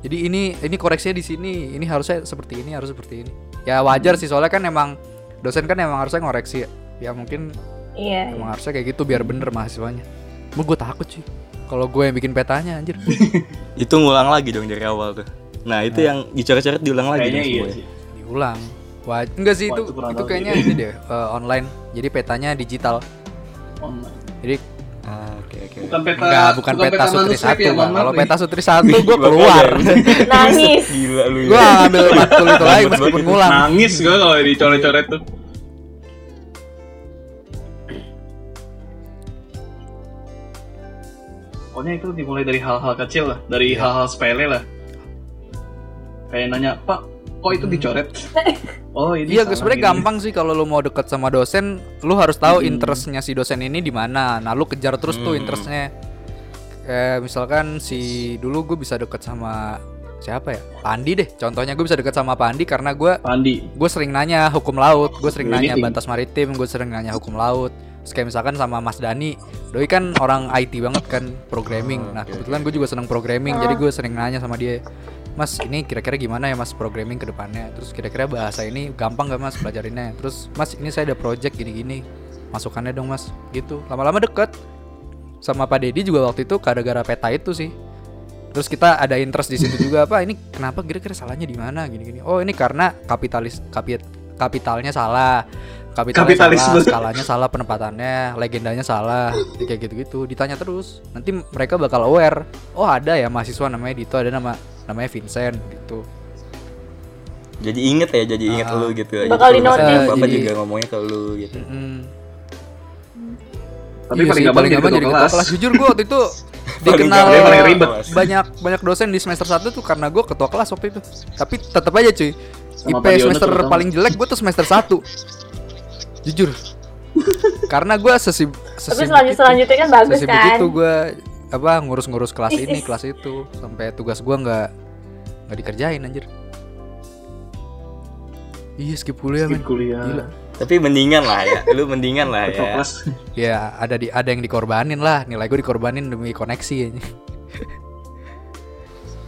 Jadi ini ini koreksinya di sini, ini harusnya seperti ini, harus seperti ini. Ya wajar sih soalnya kan emang dosen kan emang harusnya ngoreksi. ya. Ya mungkin Iya. emang harusnya kayak gitu biar bener mahasiswanya. Mau gue takut sih. Kalau gue yang bikin petanya anjir. <laughs> itu ngulang lagi dong dari awal tuh nah itu yang dicoret-coret diulang lagi kayaknya iya sih Diulang. Wah, enggak sih Wah, itu itu itu kayaknya sih. ini deh eh, online. Jadi petanya digital. Online. Jadi ah oke oke bukan peta enggak bukan, peta sutri manuskrip satu, ya, Bang. Kalau peta sutri satu <laughs> gue keluar. Nangis. gila lu gue ya. ngambil matkul itu lagi meskipun ngulang. nangis gue kalau dicoret-coret tuh pokoknya itu dimulai dari hal-hal kecil lah dari Iya. hal-hal sepele lah kayak nanya pak kok itu dicoret <laughs> oh ini Iya, sebenarnya gini." gampang sih kalau lu mau deket sama dosen, lu harus tahu Hmm. interestnya si dosen ini di mana. Nah, lu kejar terus tuh Hmm. interestnya. Kayak misalkan si dulu gue bisa deket sama siapa ya? Pandi deh. Contohnya gue bisa deket sama Pandi karena gue Pandi gue sering nanya hukum laut, gue sering nanya Ini. batas maritim, gue sering nanya hukum laut. Terus kayak misalkan sama Mas Dani, Doi kan orang IT banget kan, programming. Oh, Nah kebetulan gue juga seneng programming, jadi gue sering nanya sama dia, Mas ini kira-kira gimana ya Mas programming ke depannya? Terus kira-kira bahasa ini gampang gak Mas pelajarinnya? Terus Mas ini saya ada project gini-gini, masukannya dong Mas, gitu. Lama-lama deket. Sama Pak Dedi juga waktu itu gara-gara peta itu sih. Terus kita ada interest di situ juga apa? Ini kenapa kira-kira salahnya di mana gini-gini? Oh ini karena kapitalis kapit kapitalnya salah, kapitalnya Kapitalisme. salah, skalanya salah, penempatannya, legendanya salah, kayak gitu-gitu. Ditanya terus. Nanti mereka bakal aware. Oh ada ya mahasiswa namanya Dito, ada nama namanya Vincent gitu. jadi inget ya jadi inget Ah. lu gitu Bakal Jadi di-notice. bapak Jadi- juga ngomongnya ke lu gitu Mm. tapi Iya paling gampang jadi ketua kelas Jujur gue waktu itu <laughs> dikenal banyak banyak dosen di semester 1 tuh karena gue ketua kelas waktu itu. Tapi tetap aja cuy. Sama IP semester paling jelek gue tuh semester 1 Jujur. karena gue sesib Tapi sesibuk selanjut itu- selanjutnya kan bagus sesibuk kan. itu gue apa ngurus-ngurus kelas Is, ini is. kelas itu sampai tugas gue nggak nggak dikerjain anjir. Iya skip kuliah men. Skip kuliah Gila. tapi mendingan lah ya lu mendingan lah ya Ya ada di ada yang dikorbanin lah nilai gue dikorbanin demi koneksi ya.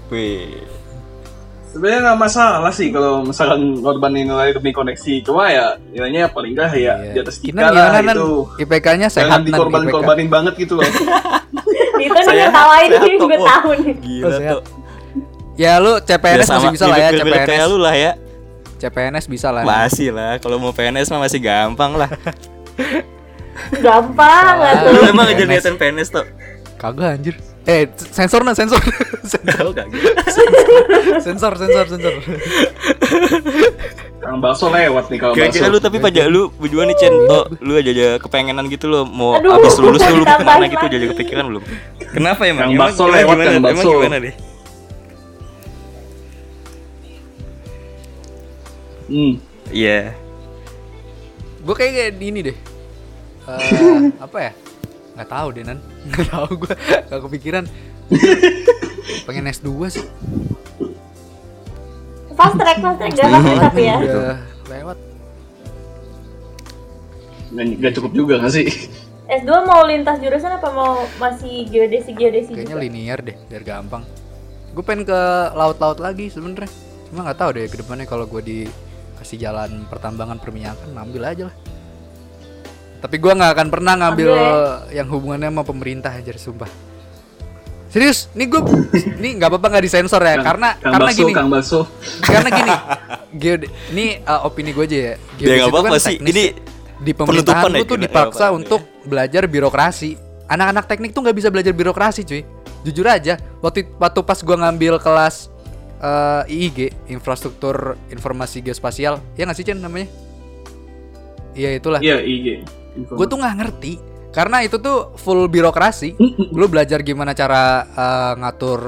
wih sebenarnya nggak masalah sih kalau misalkan korban nilai demi koneksi cuma ya nilainya paling enggak ya Iya. di atas tiga lah Nan? itu IPK-nya sehat jangan Nan, dikorban IPK. korbanin banget gitu loh <laughs> Itu nih ngetawain gue wah. tahu nih. gila Oh, sehat. tuh Ya lu CPNS Ya, masih bisa lah ya CPNS. kayak lu lah ya CPNS bisa lah. masih lah kalau mau PNS mah masih gampang lah Gampang lah Ah. tuh. lu emang aja PNS. niatan PNS tuh Kagak anjir. Eh, sensor nah, <laughs> sensor. sensor, sensor, sensor, sensor. Kang bakso lewat nih kalau Kira-kira bakso lu tapi pajak lu berdua nih Chen Oh lu aja aja kepengenan gitu lo Mau Aduh, abis lulus lu mau ke mana gitu. Aja aja kepikiran belum Kenapa emang? Kang Emang Bakso emang lewat? Kang Emang Bakso. gimana deh? hmm. Iya Gue kayak kayak ini deh. Eh, <laughs> apa ya? Nggak tahu deh nan. <laughs> Nggak tahu gue. Gak kepikiran. <laughs> Pengen S2 sih. fast track fast track fast track tapi ya Udah lewat. Nggak, nggak cukup juga nggak sih? S2 mau lintas jurusan apa mau masih geodesi geodesi Kayaknya juga linear deh, biar gampang. Gue pengen ke laut-laut lagi sebenernya. Cuma nggak tahu deh ke depannya kalau gue dikasih jalan pertambangan perminyakan, ambil aja lah. Tapi gue nggak akan pernah ngambil Ambil yang hubungannya sama pemerintah aja, sumpah. Serius, ini gue, ini <laughs> nggak apa-apa nggak disensor ya, Kang- karena Kang karena Bakso, gini, Kang Bakso. karena gini, <laughs> geode, ini uh, opini gue aja ya. Ya Geodesi nggak itu apa-apa kan sih. Ini ya. di pemerintahan penutupan ya, tuh dipaksa apa-apa, untuk belajar birokrasi. Anak-anak teknik tuh nggak bisa belajar birokrasi, cuy. Jujur aja, waktu waktu pas gua ngambil kelas eh, IIG, infrastruktur informasi geospasial, ya nggak sih Chen namanya? Iya itulah. Iya, IG. Gue tuh nggak ngerti karena itu tuh full birokrasi. Lu belajar gimana cara eh, ngatur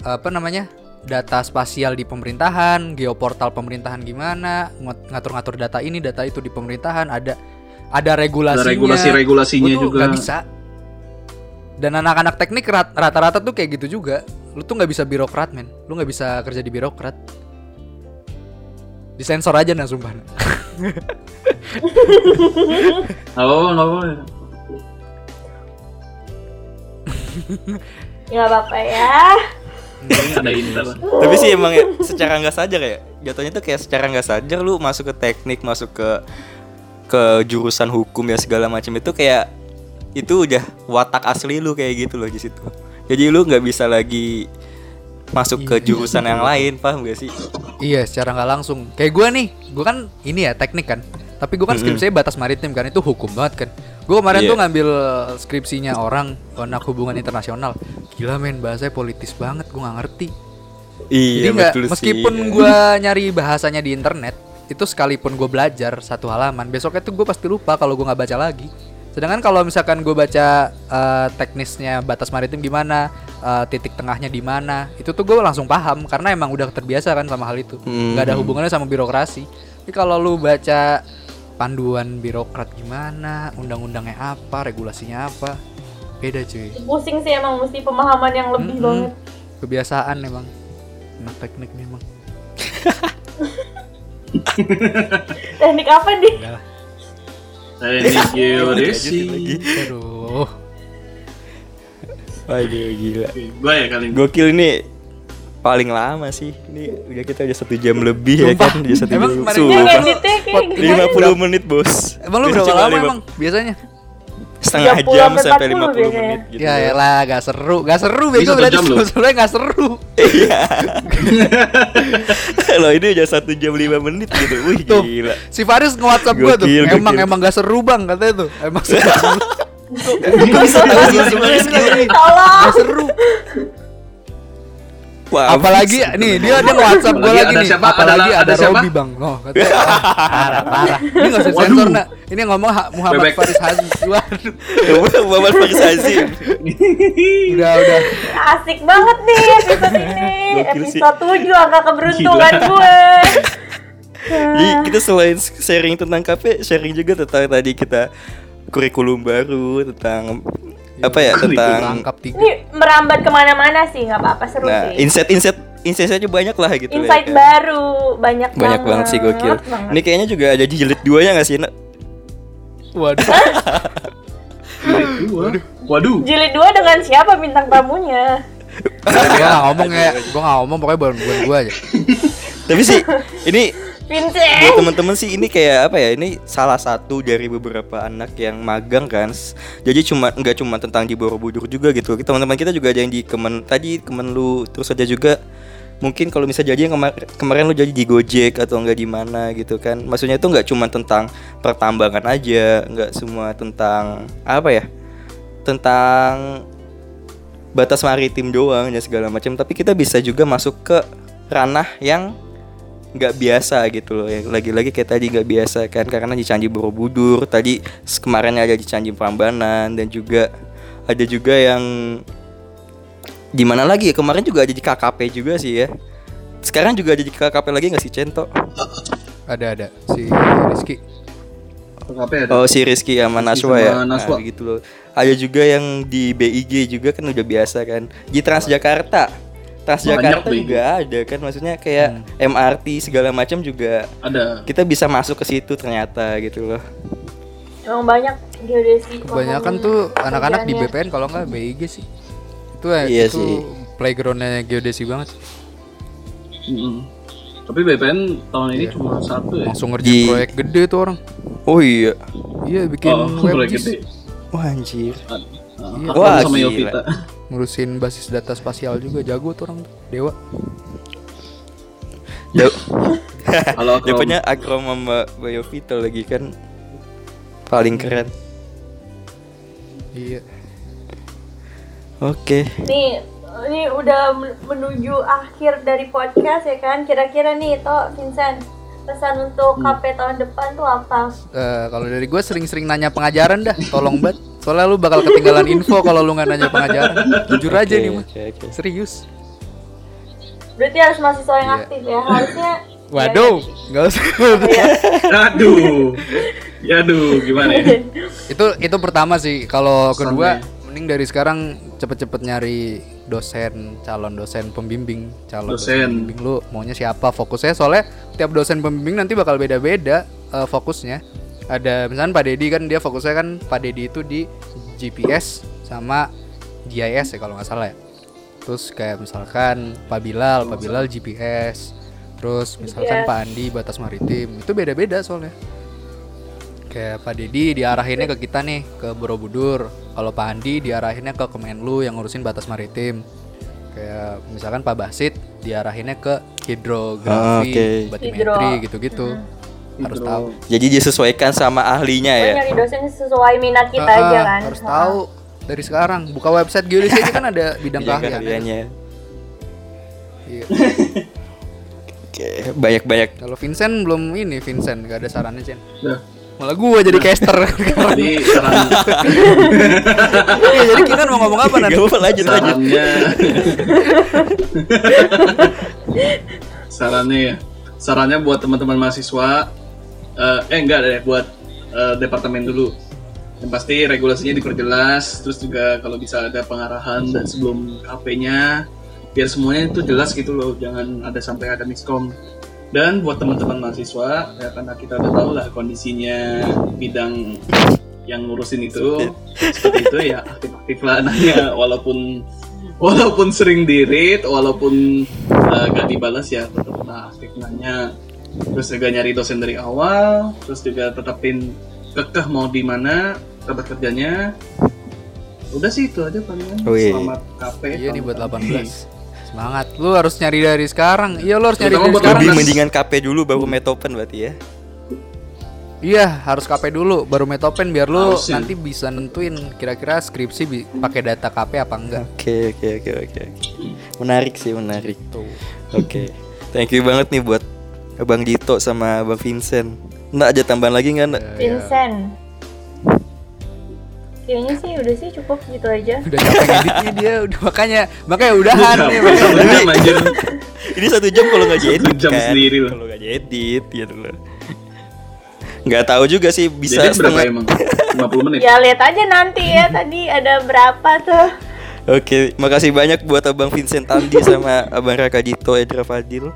apa namanya data spasial di pemerintahan, geoportal pemerintahan gimana, ngatur-ngatur data ini, data itu di pemerintahan, ada ada regulasinya. Ada regulasi-regulasinya Gua tuh juga. nggak bisa. Dan anak-anak teknik rat- rata-rata tuh kayak gitu juga. Lu tuh nggak bisa birokrat men, lu nggak bisa kerja di birokrat. Disensor aja nah sumpah. Oh, nggak apa nggak apa-apa ya Ada inter. Tapi sih emang ya, secara nggak sadar ya. Jatuhnya tuh kayak secara nggak sadar lu masuk ke teknik, masuk ke ke jurusan hukum ya segala macam itu kayak itu udah watak asli lu kayak gitu loh di situ. Jadi lu nggak bisa lagi masuk ke jurusan yang <laughs> lain, paham gak sih? Iya, secara nggak langsung. Kayak gue nih, gue kan ini ya teknik kan. Tapi gue kan skripsinya batas maritim kan, itu hukum banget kan. Gue kemarin Iya. tuh ngambil skripsinya orang anak hubungan internasional. Gila men, bahasanya politis banget, gue nggak ngerti. Jadi Iya nggak, betul sih. meskipun gue <laughs> nyari bahasanya di internet, itu sekalipun gue belajar satu halaman, besoknya tuh gue pasti lupa kalau gue nggak baca lagi. Sedangkan kalau misalkan gue baca eh, teknisnya batas maritim gimana, eh, titik tengahnya di mana, itu tuh gue langsung paham karena emang udah terbiasa kan sama hal itu. Hmm. Nggak ada hubungannya sama birokrasi. Tapi kalau lu baca panduan birokrat gimana, undang-undangnya apa, regulasinya apa, beda cuy. pusing sih emang mesti pemahaman yang lebih Mm-mm. banget Kebiasaan emang. Anak teknik memang. <laughs> teknik apa nih geodesi. <laughs> lagi. Aduh. Waduh gila. Gue ya kali ini. Gokil ini paling lama sih. Ini udah kita udah satu jam lebih ya Sumpah. kan? Udah satu Emang jam. yang Sumpah. kayak Lima puluh menit bos. Emang lu berapa lama emang biasanya? Setengah 30 jam sampai sampai 40 50 biasanya. menit gitu. ya elah gak seru, gak seru bego berarti sebenarnya gak seru. <laughs> Loh ini udah satu jam lima menit gitu. Wih Tuh. gila. Si Faris nge-WhatsApp gua tuh. Gokil, emang gokil. emang gak seru bang katanya tuh. Emang <laughs> <laughs> seru. tolong Gak seru. Wah, Apalagi nih dia dia nge-WhatsApp gua Apalagi lagi ada nih. siapa? Apalagi Ada- ada, ada? Robi bang. Oh, katanya. Ah, <laughs> parah parah. Ini gak usah sensor nak. Ini ngomong Ha- Muhammad Bebek. Faris Haziz. Waduh. Muhammad Faris Azim. Udah udah. asik banget nih episode ini episode 7 angka keberuntungan gue Jadi kita selain sharing tentang kafe, sharing juga tentang tadi kita kurikulum baru tentang apa ya tentang Rangkap tiga. ini merambat ke mana-mana sih nggak apa-apa seru nah sih insight insight insight aja banyak lah gitu ya insight kan. baru banyak, banyak banget sih gokil. banget. Ini kayaknya juga ada di jilid 2 ya nggak sih? Nak? Waduh. Waduh. Waduh. jilid 2 dengan siapa bintang tamunya gua gak ngomong ya. Gua gak ngomong pokoknya bukan bukan gua aja. Tapi sih ini Vincent buat teman-teman sih ini kayak apa ya? Ini salah satu dari beberapa anak yang magang kan. Jadi cuma nggak cuma tentang di Borobudur juga gitu. Teman-teman kita juga ada yang di Kemen tadi Kemenlu terus ada juga mungkin kalau misalnya jadi yang kemar- kemarin lu jadi di Gojek atau enggak di mana gitu kan. Maksudnya itu nggak cuma tentang pertambangan aja, nggak semua tentang apa ya? Tentang batas maritim doang dan segala macam tapi kita bisa juga masuk ke ranah yang nggak biasa gitu loh. Yang lagi-lagi kayak tadi nggak biasa kan karena di Candi Borobudur tadi kemarin ada di Candi Prambanan dan juga ada juga yang di mana lagi ya? Kemarin juga ada di KKP juga sih ya. Sekarang juga ada di KKP lagi nggak sih Cento? Ada ada. Si Rizky. KKP ada. oh si Rizky sama Naswa ya? Naswa. Nah, gitu loh. Ada juga yang di BIG juga kan udah biasa kan. Di Transjakarta Transjakarta Banyak, juga ada kan maksudnya kayak MRT segala macam juga Ada. kita bisa masuk ke situ ternyata gitu loh. Emang banyak geodesi. Kebanyakan tuh anak-anak di. BPN kalau nggak BIG sih. Itu ya Iya itu sih. playgroundnya geodesi banget. Mm-mm. Tapi BPN tahun ini cuma satu ya. Langsung ngerjain Di- proyek gede tuh orang. Oh iya. Iya bikin Oh, <laughs> proyek WebGIS, gede. Wah anjir. Uh, Iya. Wah, sama. Yovita. ngurusin basis data spasial juga jago tuh orang tuh. Dewa. <laughs> Da- Kalau Akron. Depannya Akrom sama Biovita lagi kan paling keren. Iya. Oke. Nih, ini udah men- menuju akhir dari podcast ya kan. Kira-kira nih, Toh Vincent, pesan untuk Hmm. KP tahun depan tuh apa? Eh, kalau dari gue sering-sering nanya pengajaran dah, tolong banget. Soalnya lu bakal ketinggalan info kalau lu nggak nanya pengajaran. Jujur aja Oke, nih mah. oke, oke. Serius. Berarti harus mahasiswa yang Iya. aktif ya. Harusnya <laughs> Waduh, nggak usah. Iya. Aduh. Ya aduh, gimana ya? <laughs> itu itu pertama sih. Kalau kedua. Mending dari sekarang cepet-cepet nyari dosen, calon dosen pembimbing, calon dosen, Dosen. pembimbing lu maunya siapa fokusnya soalnya tiap dosen pembimbing nanti bakal beda-beda eh, fokusnya. Ada misalnya Pak Dedi kan dia fokusnya kan Pak Dedi itu di GPS sama GIS ya kalau nggak salah ya. Terus kayak misalkan Pak Bilal, Pak Bilal GPS. Terus misalkan GPS. Pak Andi batas maritim. Itu beda-beda soalnya. Kayak Pak Dedi diarahinnya ke kita nih ke Borobudur. Kalau Pak Andi diarahinnya ke Kemenlu yang ngurusin batas maritim. Kayak misalkan Pak Basit diarahinnya ke hidrografi, Oke. batimetri Hidro. gitu-gitu. Harus Hidro. tahu. Jadi disesuaikan sama ahlinya Pokoknya ya. nyari dosen sesuai minat kita Ah, aja ah, kan. Harus Ah. tahu dari sekarang. Buka website geodesi <laughs> aja kan ada bidang Bidang keahlian. keahliannya. Iya. <laughs> Oke, banyak-banyak. Kalau Vincent belum ini Vincent gak ada sarannya Chen. Udah. Malah gua jadi caster. <laughs> Jadi saran <laughs> Iya, jadi Kinan mau ngomong apa nanti? apa-apa lanjut lanjut. sarannya. <laughs> Sarannya ya. Sarannya buat teman-teman mahasiswa eh, eh enggak deh buat eh, departemen dulu. Yang pasti regulasinya diperjelas terus juga kalau bisa ada pengarahan dan sebelum KP-nya biar semuanya itu jelas gitu loh. Jangan ada sampai ada miskom dan buat teman-teman mahasiswa ya karena kita udah tahu lah kondisinya bidang yang ngurusin itu. Seperti itu. Ya aktif-aktif lah nanya walaupun walaupun sering di read walaupun uh, gak dibalas ya tetap lah aktif nanya terus juga nyari dosen dari awal terus juga tetapin kekeh mau di mana tempat kerjanya. Udah sih itu aja palingan Wih. selamat KP Iya nih buat tahun 18. Semangat. Lu harus nyari dari sekarang. Iya, lu harus nyari Terutama dari sekarang. Lebih mendingan KP dulu baru metopen berarti ya. Iya, harus KP dulu baru metopen biar lu Harusnya. nanti bisa nentuin kira-kira skripsi bi- pakai data KP apa enggak. Oke oke oke oke. oke. Menarik sih menarik. Tuh. Oke. Thank you banget nih buat Bang Dito sama Bang Vincent. Nggak ada tambahan lagi nggak? Nggak? Vincent. Kayaknya sih udah sih cukup gitu aja. Udah capek editnya dia, <laughs> udah makanya makanya udahan nih. Makanya. <laughs> Ini satu jam kalau nggak diedit Satu jam kan. sendiri loh. Kalau nggak diedit gitu loh. Nggak tahu juga sih bisa Jadi berapa emang 50 menit Ya lihat aja nanti ya tadi ada berapa tuh. Oke, makasih banyak buat Abang Vincent Tandi sama Abang Raka Dito Edra Fadil.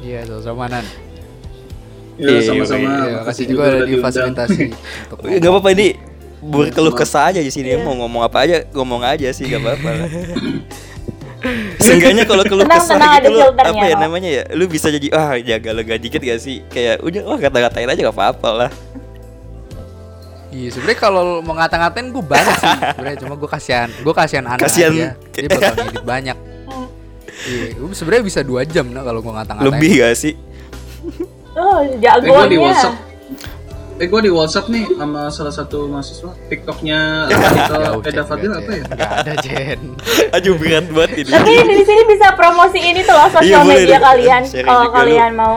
Iya, sama-sama Nan. ya Iya, sama-sama Iya, kasih juga ada udah di diundang. fasilitasi. <laughs> untuk Oh, Nggak apa-apa ini berkeluh kesah aja di sini Iya. mau ngomong apa aja ngomong aja sih gak apa-apa lah. <laughs> Seenggaknya kalau keluh kesah tenang, gitu ada lu apa ya namanya ya lu bisa jadi ah jaga lega dikit gak sih kayak udah wah kata-katain aja gak apa-apa lah Iya, sebenarnya kalau mau ngata-ngatain gue banyak sih. Sebenarnya cuma gue kasihan, gue kasihan Ana Kasihan. aja. Dia bakal ngedit banyak. Iya, gue sebenarnya bisa dua jam nah kalau gue ngata-ngatain. lebih gak sih Oh, Eh gue di jagonya. WhatsApp Eh gue di WhatsApp nih sama salah satu mahasiswa TikToknya Ardhito Jauh, Eda Jen, Fadil apa ya? Nggak ada Jen. aduh berat banget ini Tapi di sini bisa promosi ini tuh loh Iya, sosial boleh media kalian kalau kalian mau.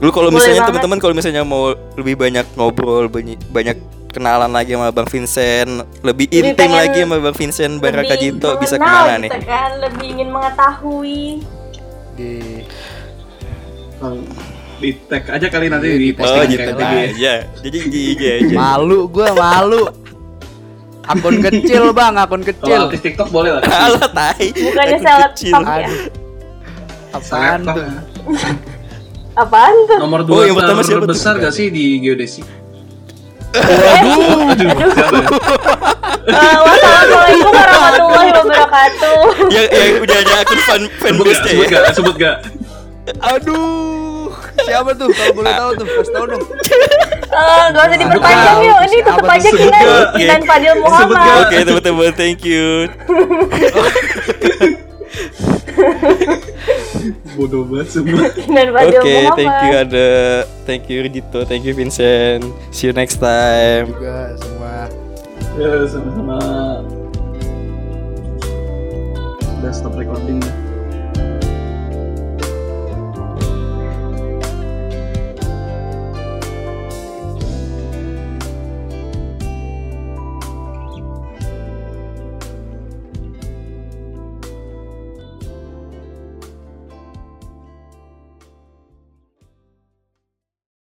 lu kalau misalnya teman-teman kalau misalnya mau lebih banyak ngobrol banyak, kenalan lagi sama Bang Vincent lebih Lebih intim lagi sama Bang Vincent Bang Raka lebih Dito bisa ke mana nih gitu kan, lebih ingin mengetahui. Di Di tag aja kali nanti Iya, di di tag oh gitu ya. aja jadi gini aja malu gue malu. Akun kecil bang, akun Kalau kecil. artis TikTok boleh lah. <laughs> Alah tai. Bukannya Akun seleb kecil. top ya? Apaan tuh? Apaan tuh? Nomor Oh, dua yang pertama siapa besar gak sih di geodesi? Aduh. Ya? Eh, wassalamualaikum warahmatullahi wabarakatuh. yang yang udah ada akun fan Sebut gak? fanbase-nya Sebut ya. gak? Sebut gak? Aduh, siapa tuh? Kalau boleh tahu tuh, kasih tahu dong. Eh, gak usah diperpanjang yuk. Ini tutup tuh? aja Sebut Kinan. Fadil Muhammad. Oke teman-teman, thank you. <laughs> Bodoh banget semua. Oke, Fadil Muhammad. thank you ada, thank you Ridito, thank you Vincent. See you next time. Juga semua. Ya, sama-sama. Udah stop recording.